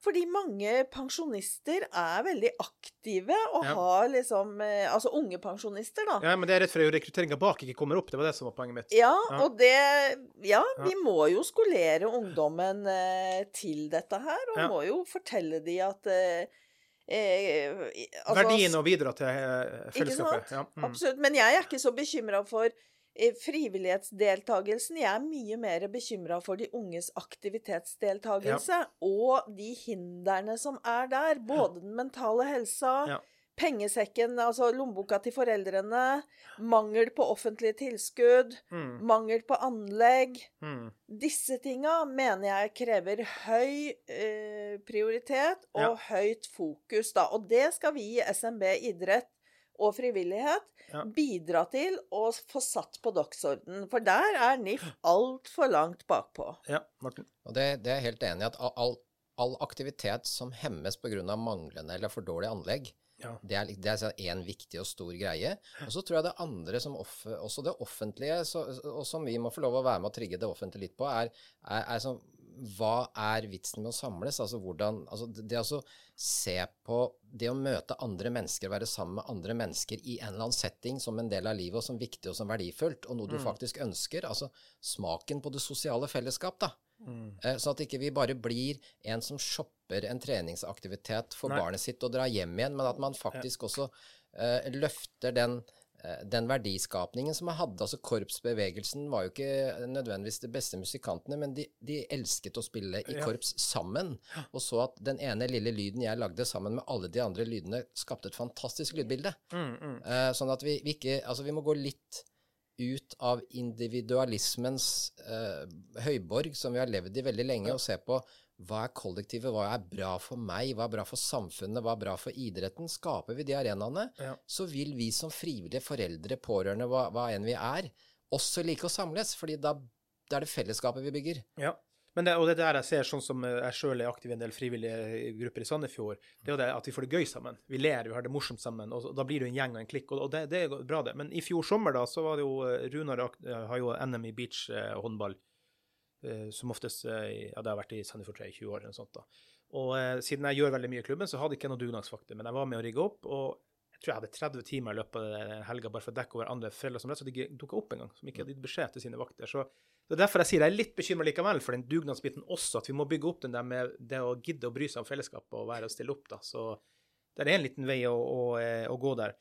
Fordi mange pensjonister er veldig aktive og Ja. har liksom eh, Altså unge pensjonister, da. Ja, men det er rett for at rekrutteringa bak ikke kommer opp. Det var det som var poenget mitt. Ja, Ja. og det Ja, vi må jo skolere ungdommen eh, til dette her, og må jo fortelle de at eh, eh, altså, Verdien å bidra til eh, fellesskapet. sant? Ja. Mm. Absolutt. Men jeg er ikke så bekymra for frivillighetsdeltagelsen. Jeg er mye mer bekymra for de unges aktivitetsdeltagelse og de hindrene som er der. Både den mentale helsa, Ja. pengesekken, altså lommeboka til foreldrene, mangel på offentlige tilskudd, Mm. mangel på anlegg. Mm. Disse tinga mener jeg krever høy eh, prioritet og Ja. høyt fokus, da. Og det skal vi i SMB idrett og frivillighet Ja. bidra til å få satt på dagsorden. For der er NIF altfor langt bakpå. Ja, Martin. Og det, det er jeg helt enig i. at all- all, aktivitet som hemmes pga. manglende eller for dårlig anlegg, Ja. det er, det er en viktig og stor greie. Og så tror jeg det andre som off, også det offentlige, så, og som vi må få lov å være med å trigge det offentlige litt på, er, er, er sånn hva er vitsen med å samles? Altså hvordan altså Det å se på det å møte andre mennesker, være sammen med andre mennesker i en eller annen setting som en del av livet, og som viktig og som verdifullt, og noe du mm. faktisk ønsker. Altså smaken på det sosiale fellesskap, da. Mm. Eh, sånn at ikke vi bare blir en som shopper en treningsaktivitet for Nei. barnet sitt og drar hjem igjen, men at man faktisk ja. også uh, løfter den Eh, den verdiskapningen som jeg hadde. altså Korpsbevegelsen var jo ikke nødvendigvis de beste musikantene, men de, de elsket å spille i korps sammen. Og så at den ene lille lyden jeg lagde sammen med alle de andre lydene, skapte et fantastisk lydbilde. Mm, mm. Uh, sånn at vi, vi, ikke Altså, vi må gå litt ut av individualismens uh, høyborg, som vi har levd i veldig lenge, og se på hva er kollektivet, hva er bra for meg, hva er bra for samfunnet, hva er bra for idretten? Skaper vi de arenaene, ja. så vil vi som frivillige foreldre, pårørende, hva, hva, enn vi er, også like å samles. fordi da, da er det fellesskapet vi bygger. Ja. Men det, og det der jeg ser, sånn som jeg sjøl er aktiv i en del frivillige grupper i Sandefjord, det er jo det at vi får det gøy sammen. Vi ler, vi har det morsomt sammen. og Da blir det en gjeng og en klikk, og det, det, er bra, det. Men i fjor sommer da, så var det jo eh, Runar har jo NM i beachhåndball. Eh, Eh, som oftest eh, ja, det har vært i Sandefjord i 20 år. eller sånt da. Og eh, siden jeg gjør veldig mye i klubben, så hadde jeg ikke noe dugnadsvakter. Men jeg var med å rigge opp, og jeg tror jeg hadde 30 timer i løpet av helga bare for å dekke over andre foreldre som rett og slett dukka opp engang. Som ikke hadde gitt beskjed til sine vakter. Så det er derfor jeg sier jeg er litt bekymra likevel for den dugnadsbiten også. At vi må bygge opp den der med det å gidde å bry seg om fellesskapet og være og stille opp. da. Så det er en liten vei å, å, å gå der.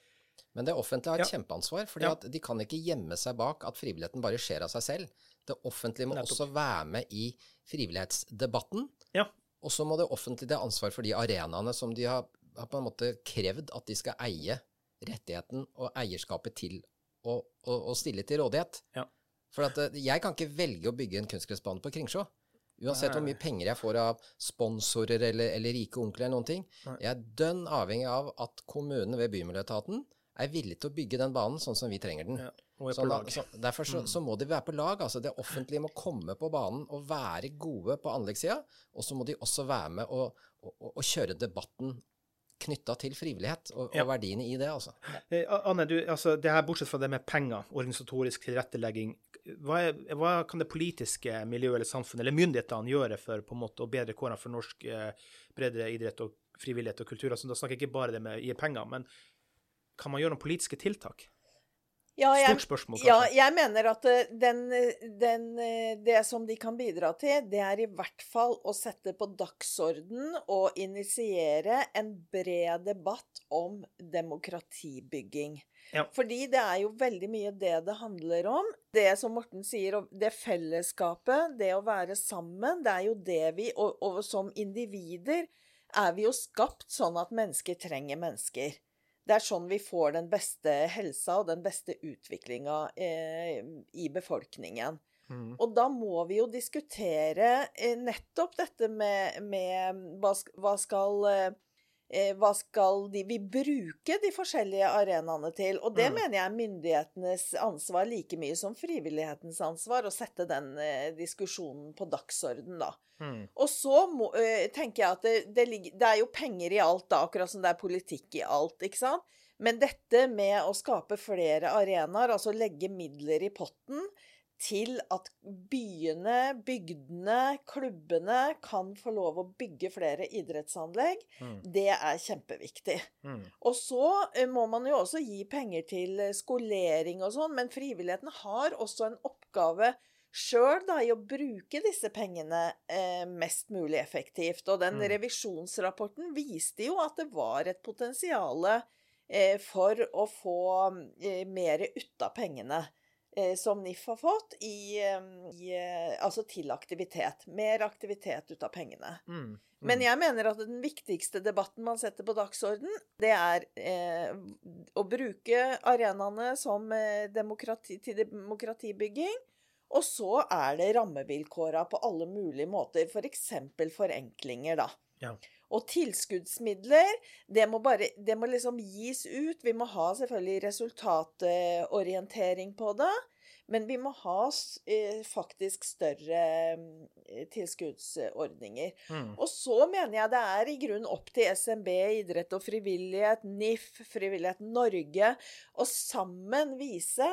Men det offentlige har et ja. kjempeansvar. fordi ja. de kan ikke gjemme seg bak at frivilligheten bare skjer av seg selv. Det offentlige må Nettopp. også være med i frivillighetsdebatten. Ja. Og så må det offentlige ta ansvar for de arenaene som de har, har, på en måte krevd at de skal eie rettigheten og eierskapet til å, å, å stille til rådighet. Ja. For at, eh, jeg kan ikke velge å bygge en kunstgressbane på Kringsjå. Uansett hvor mye penger jeg får av sponsorer eller, eller rike onkler eller noen ting. Jeg er dønn avhengig av at kommunen ved Bymiljøetaten er villig til å bygge den banen sånn som vi trenger den. Ja. Sånn, så, derfor så, mm. så, må de være på lag. altså Det offentlige må komme på banen og være gode på anleggssida. Og så må de også være med og, og, og kjøre debatten knytta til frivillighet og, ja. og, verdiene i det. altså. Eh, Anne, du, altså, det her bortsett fra det med penger, organisatorisk tilrettelegging, hva, er, hva, kan det politiske miljøet eller samfunnet eller myndighetene gjøre for på en måte å bedre kårene for norsk eh, idrett og frivillighet og kultur? Altså, da snakker jeg ikke bare det med å gi penger, men kan man gjøre noen politiske tiltak? Ja, jeg, Stort spørsmål, kanskje. Ja, jeg mener at eh, den, den, eh, det som de kan bidra til, det er i hvert fall å sette på dagsorden og initiere en bred debatt om demokratibygging. Ja. Fordi det er jo veldig mye det det handler om. Det som Morten sier, det fellesskapet, det å være sammen, det er jo det vi Og, og som individer er vi jo skapt sånn at mennesker trenger mennesker. Det er sånn vi får den beste helsa og den beste utviklinga eh, i befolkningen. Mm. Og da må vi jo diskutere eh, nettopp dette med, med hva, hva, skal eh, hva skal de, vi bruke de forskjellige arenaene til? Og det mm. mener jeg er myndighetenes ansvar like mye som frivillighetens ansvar, å sette den eh, diskusjonen på dagsorden, da. Mm. Og så må, eh, tenker jeg at det, det, det, er jo penger i alt, da, akkurat som det er politikk i alt. ikke sant? Men dette med å skape flere arenaer, altså legge midler i potten til at byene, bygdene, klubbene kan få lov å bygge flere idrettsanlegg, mm. det er kjempeviktig. Mm. Og så må man jo også gi penger til skolering og sånn, men frivilligheten har også en oppgave sjøl i å bruke disse pengene eh, mest mulig effektivt. Og den mm. revisjonsrapporten viste jo at det var et potensial eh, for å få eh, mer ut av pengene. Eh, som NIF har fått i, eh, i, eh, altså til aktivitet. Mer aktivitet ut av pengene. Mm, mm. Men jeg mener at den viktigste debatten man setter på dagsorden, det er eh, å bruke arenaene som demokrati, til demokratibygging. Og så er det rammevilkåra på alle mulige måter, f.eks. For forenklinger, da. Ja. Og tilskuddsmidler, det må, bare, det må liksom gis ut. Vi må ha selvfølgelig resultatorientering på det. Men vi må ha eh, faktisk større eh, tilskuddsordninger. Mm. Og så mener jeg det er i grunnen opp til SMB, idrett og frivillighet, NIF, Frivillighet Norge, å sammen vise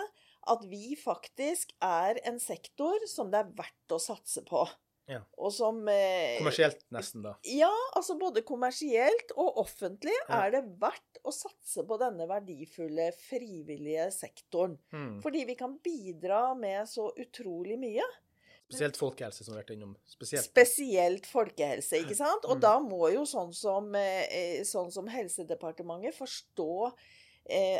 at vi faktisk er en sektor som det er verdt å satse på. Ja. Og som eh, Kommersielt nesten, da. Ja, altså både kommersielt og offentlig Ja. er det verdt å satse på denne verdifulle frivillige sektoren. Mm. Fordi vi kan bidra med så utrolig mye. Spesielt folkehelse, som vi har vært innom. Spesielt. Spesielt folkehelse, ikke sant? Og Mm. da må jo sånn som, eh, sånn som Helsedepartementet forstå eh,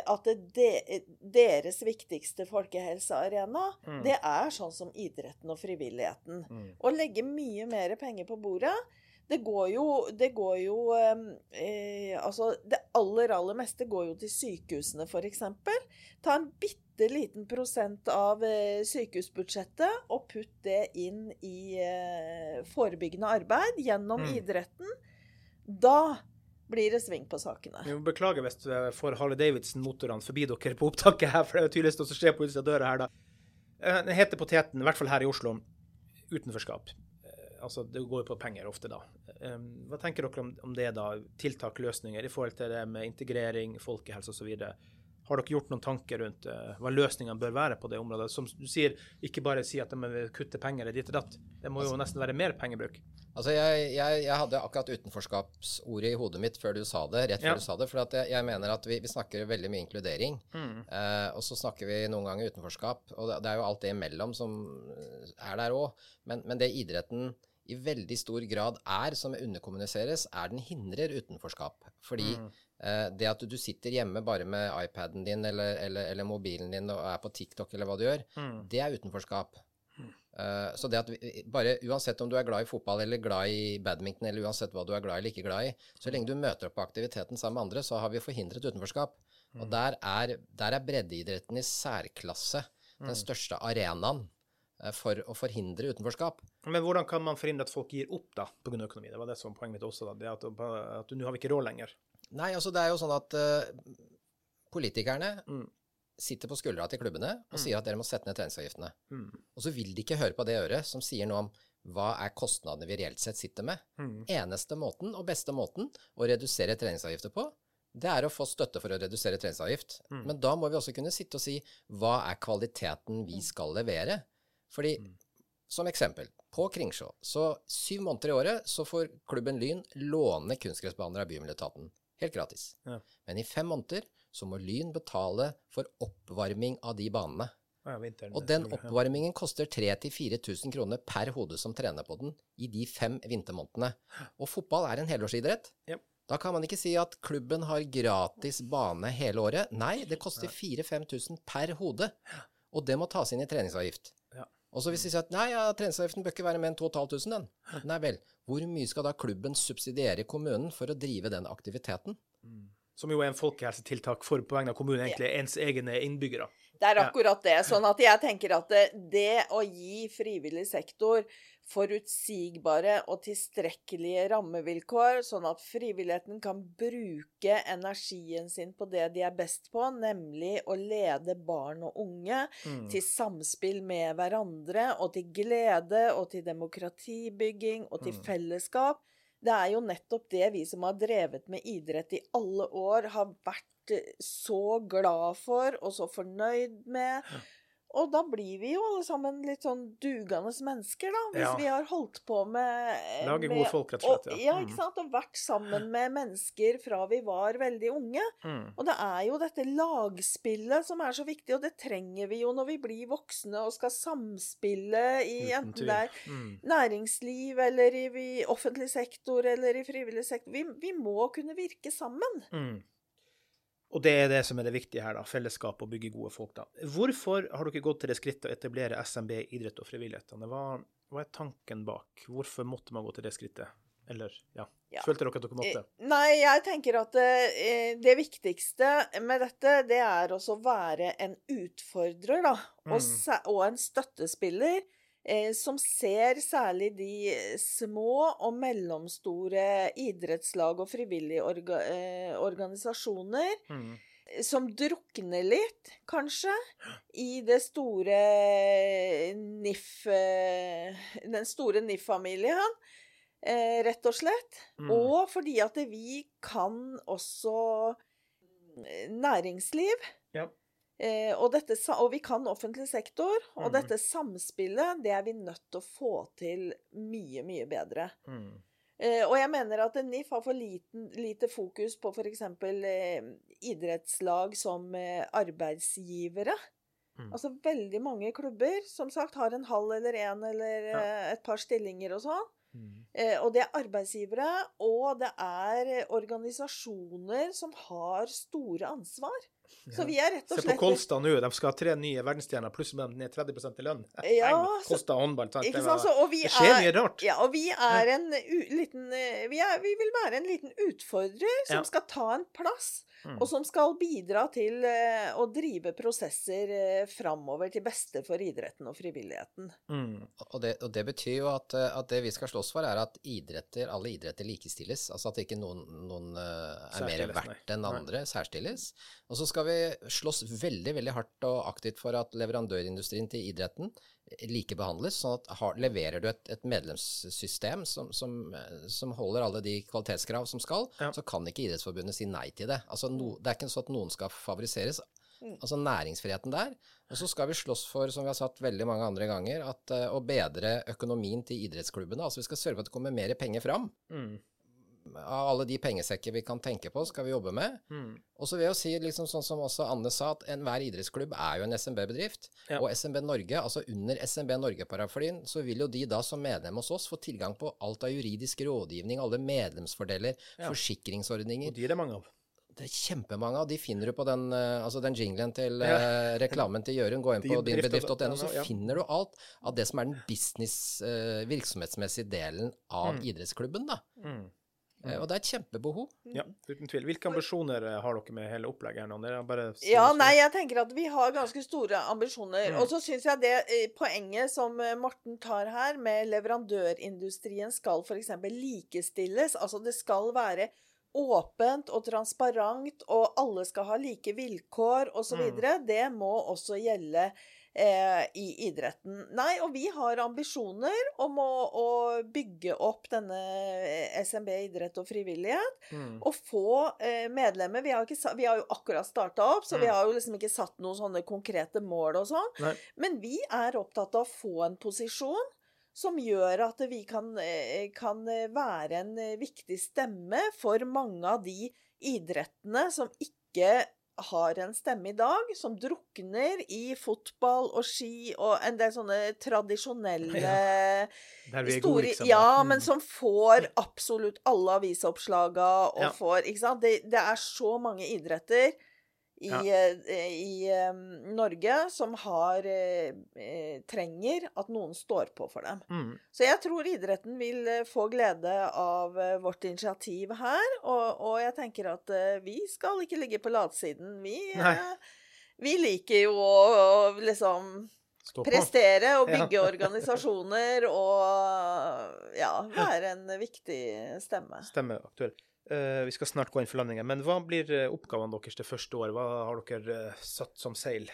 at det, de, deres viktigste folkehelsearena, Mm. det er sånn som idretten og frivilligheten. Mm. Å legge mye mer penger på bordet. Det går jo, det går jo eh, eh, Altså, det aller, aller meste går jo til sykehusene, f.eks. Ta en bitte liten prosent av eh, sykehusbudsjettet og putt det inn i eh, forebyggende arbeid gjennom Mm. idretten. Da blir det sving på sakene. Vi må beklage hvis du får Harley Davidson-motorene forbi dere på opptaket her, for det er jo tydeligvis noe som skjer på utsida av døra her, da. Eh, Den heter poteten, i hvert fall her i Oslo, utenforskap. Eh, Altså, det går jo på penger ofte, da. Eh, Hva tenker dere om, om det, da? Tiltak, løsninger i forhold til det med integrering, folkehelse osv. Har dere gjort noen tanker rundt uh, hva løsningene bør være på det området? Som du sier, ikke bare si at de vil kutte penger eller ditt og datt. Det må jo nesten være mer pengebruk. Altså, jeg, jeg, jeg hadde akkurat utenforskapsordet i hodet mitt før du sa det, rett før Ja. du sa det. For jeg, jeg mener at vi, vi snakker veldig mye inkludering. Mm. Uh, og så snakker vi noen ganger utenforskap. Og det, det er jo alt det imellom som eh, er der òg. Men, men det idretten i veldig stor grad er, som underkommuniseres, er den hindrer utenforskap. Fordi Mm. Eh, det at du sitter hjemme bare med iPaden din eller, eller, eller mobilen din og er på TikTok eller hva du gjør, Mm. det er utenforskap. Mm. så det at vi, bare uansett om du er glad i fotball eller glad i badminton, eller uansett hva du er glad i eller ikke glad i, så lenge du møter opp på aktiviteten sammen med andre, så har vi forhindret utenforskap. Og der er, der er breddeidretten i særklasse den største arenaen eh, for å forhindre utenforskap. Men hvordan kan man forhindre at folk gir opp da, pga. økonomi? Det var det som var poenget mitt også. da, det at, at nå har vi ikke råd lenger. Nei, altså det er jo sånn at uh, politikerne Mm. sitter på skuldra til klubbene og sier at dere må sette ned treningsavgiftene. Mm. Og så vil de ikke høre på det øret som sier noe om hva er kostnadene vi reelt sett sitter med. Mm. Eneste måten og beste måten å redusere treningsavgifter på, det er å få støtte for å redusere treningsavgift. Mm. Men da må vi også kunne sitte og si hva er kvaliteten vi skal levere? Fordi, Mm. som eksempel, på Kringsjå, så syv måneder i året så får klubben Lyn låne kunstgressbaner av Bymiljøetaten. Helt gratis. Ja. Men i fem måneder så må Lyn betale for oppvarming av de banene. Ja, vinteren, Og den oppvarmingen koster 3000-4000 kroner per hode som trener på den i de fem vintermånedene. Og fotball er en helårsidrett. Ja. Da kan man ikke si at klubben har gratis bane hele året. Nei, det koster 4000-5000 per hode. Og det må tas inn i treningsavgift. Og så hvis de sier at nei, ja, treningsavgiften bør ikke være mer enn 2500, den. Nei vel. Hvor mye skal da klubben subsidiere kommunen for å drive den aktiviteten? Som jo er en folkehelsetiltak for på vegne av kommunen, egentlig ens egne innbyggere. Det er akkurat det. Sånn at jeg tenker at det, det å gi frivillig sektor forutsigbare og tilstrekkelige rammevilkår, sånn at frivilligheten kan bruke energien sin på det de er best på, nemlig å lede barn og unge Mm. til samspill med hverandre, og til glede, og til demokratibygging, og til Mm. fellesskap. Det er jo nettopp det vi som har drevet med idrett i alle år, har vært så glad for og så fornøyd med. Og da blir vi jo alle sammen litt sånn dugende mennesker, da. Hvis Ja. vi har holdt på med Lage gode folk, rett og slett. Ja. ja, Mm. ikke sant. Og vært sammen med mennesker fra vi var veldig unge. Mm. Og det er jo dette lagspillet som er så viktig, og det trenger vi jo når vi blir voksne og skal samspille i enten det er Mm. næringsliv eller i offentlig sektor eller i frivillig sektor. Vi, vi må kunne virke sammen. Mm. Og det er det som er det viktige her, da. Fellesskap og bygge gode folk, da. Hvorfor har dere gått til det skrittet å etablere SMB idrett og frivillighetene? Hva, hva er tanken bak? Hvorfor måtte man gå til det skrittet? Eller, ja. Ja. Følte dere at dere måtte? Eh, Nei, jeg tenker at eh, det viktigste med dette, det er også å være en utfordrer, da. Og, Mm. og en støttespiller. Eh, som ser særlig de små og mellomstore idrettslag og frivillige orga, eh, organisasjoner Mm. som drukner litt, kanskje, i det store NIF eh, Den store NIF-familien, eh, rett og slett. Mm. Og fordi at vi kan også eh, næringsliv. Ja. Eh, og, dette, og vi kan offentlig sektor, og mm. dette samspillet, det er vi nødt til å få til mye, mye bedre. Mm. Eh, og jeg mener at NIF har for liten, lite fokus på f.eks. Eh, idrettslag som eh, arbeidsgivere. Mm. Altså veldig mange klubber som sagt har en halv eller en eller Ja. eh, et par stillinger og sånn. Mm. Eh, og det er arbeidsgivere, og det er eh, organisasjoner som har store ansvar. Så vi er rett og slett Se på Kolstad nå, de skal ha tre nye verdensstjerner, pluss med ned 30% i lønn. Ja, Kolstad håndball. sant? Ikke sant? Så, og vi Det skjer er, mye rart. Ja, og vi er en u liten eh, vi, er, vi vil være en liten utfordrer som Ja. skal ta en plass, Mm. og som skal bidra til eh, å drive prosesser eh, framover til beste for idretten og frivilligheten. Mm. Og det, og det betyr jo at, at det vi skal slåss for, er at idretter, alle idretter likestilles. Altså at ikke noen, noen er mer verdt enn andre, særstilles. Og så skal vi slåss veldig, veldig hardt og aktivt for at leverandørindustrien til idretten likebehandles. Sånn at har, leverer du et, et medlemssystem som, som, eh, som holder alle de kvalitetskrav som skal, Ja. så kan ikke Idrettsforbundet si nei til det. Altså no, det er ikke sånn at noen skal favoriseres. Mm. Altså næringsfriheten der. Og så skal vi slåss for, som vi har sagt veldig mange andre ganger, at, uh, å bedre økonomien til idrettsklubbene. Altså vi skal sørge for at det kommer mer penger fram. Mm. Av alle de pengesekker vi kan tenke på, skal vi jobbe med. Mm. Og så vil jeg jo si, liksom sånn som også Anne sa, at enhver idrettsklubb er jo en SMB-bedrift. Ja. Og SMB Norge, altså under SMB Norge-paraflyen, så vil jo de da som medlem hos oss få tilgang på alt av juridisk rådgivning, alle medlemsfordeler, Ja. forsikringsordninger. Og de er det mange av. Det er kjempemange av de finner du på den, eh, altså den jinglen til Ja. uh, reklamen til Jørund. Gå inn på Dinbedrift.no, dinbedrift.no, så ja. finner du alt av det som er den business, uh, virksomhetsmessige delen av Mm. idrettsklubben. da. Mm. Eh, og det er et kjempebehov. Ja, uten tvil. Hvilke ambisjoner eh, har dere med hele opplegget her nå? Ja, nei, jeg tenker at vi har ganske store ambisjoner. Mm. Og så syns jeg det eh, poenget som Morten tar her, med leverandørindustrien skal f.eks. likestilles. Altså det skal være åpent og transparent, og alle skal ha like vilkår osv. Mm. Det må også gjelde eh, i idretten. Nei, og vi har ambisjoner om å, å bygge opp denne eh, SMB idrett og frivillighet Mm. og få eh, medlemmer vi har, ikke, vi har jo akkurat starta opp, så vi Mm. har jo liksom ikke satt noen sånne konkrete mål og sånn. Nei. Men vi er opptatt av å få en posisjon som gjør at vi kan, eh, kan eh, være en eh, viktig stemme for mange av de idrettene som ikke har en stemme i dag, som drukner i fotball og ski og en del sånne tradisjonelle Der vi er gode, liksom. ja, Mm. men som får absolutt alle avisoppslaga og Ja. får Ikke sant? Det, det er så mange idretter i, Ja. eh, i um, Norge som har eh, eh, trenger at noen står på for dem. Mm. Så jeg tror idretten vil eh, få glede av vårt initiativ her, og, og jeg tenker at eh, vi skal ikke ligge på latsiden. Vi, eh, vi liker jo å, å liksom prestere og Ja. bygge organisasjoner og ja, være en viktig stemme. Stemme aktuell. Eh, vi skal snart gå inn for landingen. Men hva blir eh, oppgavene deres det første året? Hva har dere eh, satt som seil?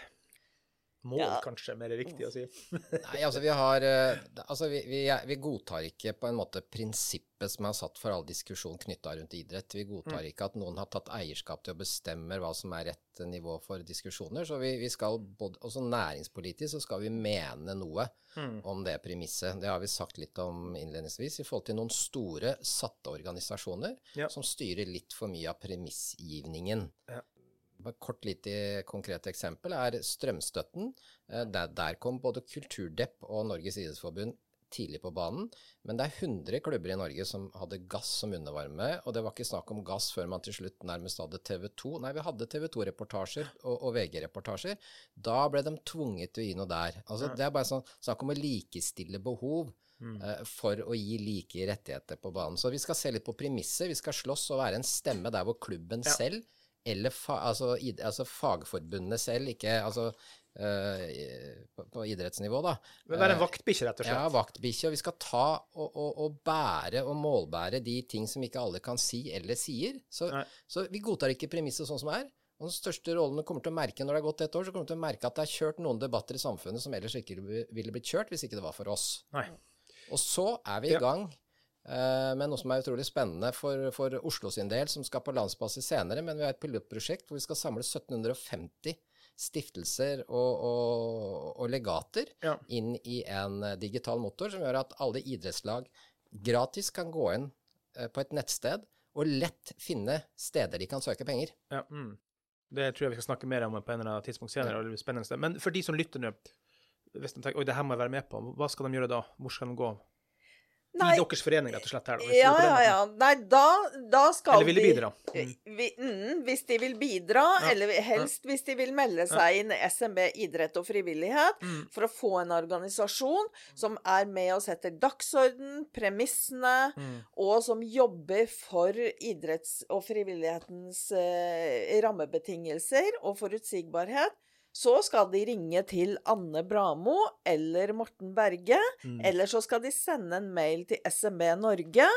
Mål, Ja. kanskje, mer riktig å si. Nei, altså vi har eh, Altså vi, vi, vi godtar ikke på en måte prinsippet som er satt for all diskusjon knytta rundt idrett. Vi godtar ikke at noen har tatt eierskap til å bestemme hva som er rett nivå for diskusjoner. Så vi, vi skal både Også næringspolitisk så skal vi mene noe Mm. om det premisset. Det har vi sagt litt om innledningsvis i forhold til noen store satte organisasjoner Ja. som styrer litt for mye av premissgivningen. Ja. Et kort lite konkret eksempel er strømstøtten. Eh, Der, der kom både Kulturdepp og Norges idrettsforbund tidlig på banen, men det er 100 klubber i Norge som hadde gass som undervarme, og det var ikke snakk om gass før man til slutt nærmest hadde TV 2. Nei, vi hadde TV 2-reportasjer og, og VG-reportasjer. Da ble de tvunget til å gi noe der. Altså, Det er bare sånn snakk om å likestille behov Mm. eh, for å gi like rettigheter på banen. Så vi skal se litt på premisset. Vi skal slåss og være en stemme der hvor klubben Ja. selv, eller fa, altså, id, altså fagforbundene selv, ikke altså Uh, på, på idrettsnivå, da. Men være en Eh, vaktbikkje, rett og slett? Ja, vaktbikkje. Og vi skal ta og, og, og bære og målbære de ting som ikke alle kan si eller sier. Så, så vi godtar ikke premisset sånn som det er. Og den største rollen du kommer til å merke når det har gått et år, så kommer du til å merke at det er kjørt noen debatter i samfunnet som ellers ikke ville blitt kjørt hvis ikke det var for oss. Nei. Og så er vi i gang eh, med noe som er utrolig spennende for, for Oslo sin del, som skal på landsbasis senere. Men vi har et pilotprosjekt hvor vi skal samle 1750 stiftelser og, og, og legater Ja. inn i en eh, digital motor som gjør at alle idrettslag gratis kan gå inn eh, på et nettsted og lett finne steder de kan søke penger. Ja, mm. Det tror jeg vi skal snakke mer om på en eller annen tidspunkt senere. og det blir spennende. Men for de som lytter nå, hvis de tenker oi, det her må jeg være med på, hva skal de gjøre da? Hvor skal de gå? Nei, I deres forening, rett og slett. her. da, ja, ja, ja. Nei, da, da skal Eller vil de bidra? Eh, Mm. Vi, mm, hvis de vil bidra, Ja, eller helst hvis de vil melde seg inn i SMB idrett og frivillighet, Mm. for å få en organisasjon som er med og setter dagsorden, premissene, Mm. og som jobber for idretts- og frivillighetens eh, rammebetingelser og forutsigbarhet, så skal de ringe til Anne Bramo eller Morten Berge, Mm. eller så skal de sende en mail til SMB Norge,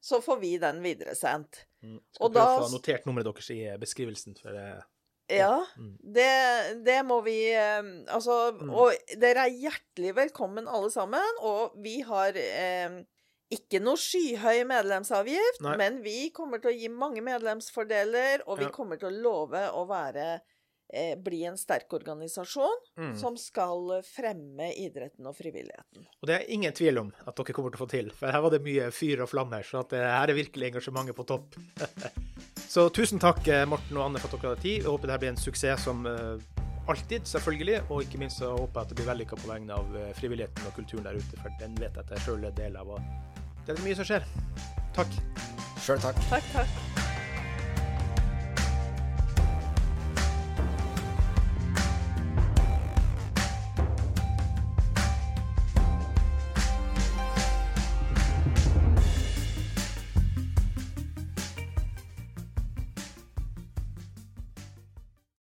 så får vi den videresendt. Mm. Skal Og prøve å få notert nummeret deres i eh, beskrivelsen. For, eh, Ja, Mm. det, det må vi eh, Altså, Mm. og dere er hjertelig velkommen alle sammen, og vi har eh, ikke noe skyhøy medlemsavgift, Nei. men vi kommer til å gi mange medlemsfordeler, og vi Ja. kommer til å love å være bli en sterk organisasjon mm. som skal fremme idretten og frivilligheten. Og det er ingen tvil om at dere kommer til å få til, for her var det mye fyr og flammer, så at eh, her er virkelig engasjementet på topp. så tusen takk, eh, Morten og Anne, for at dere hadde tid. Jeg håper det her blir en suksess som eh, alltid, selvfølgelig. Og ikke minst så håper jeg at det blir vellykka på vegne av eh, frivilligheten og kulturen der ute, for den vet jeg at jeg sjøl er del av. Og det er mye som skjer. Takk. Sjøl takk. Takk, takk.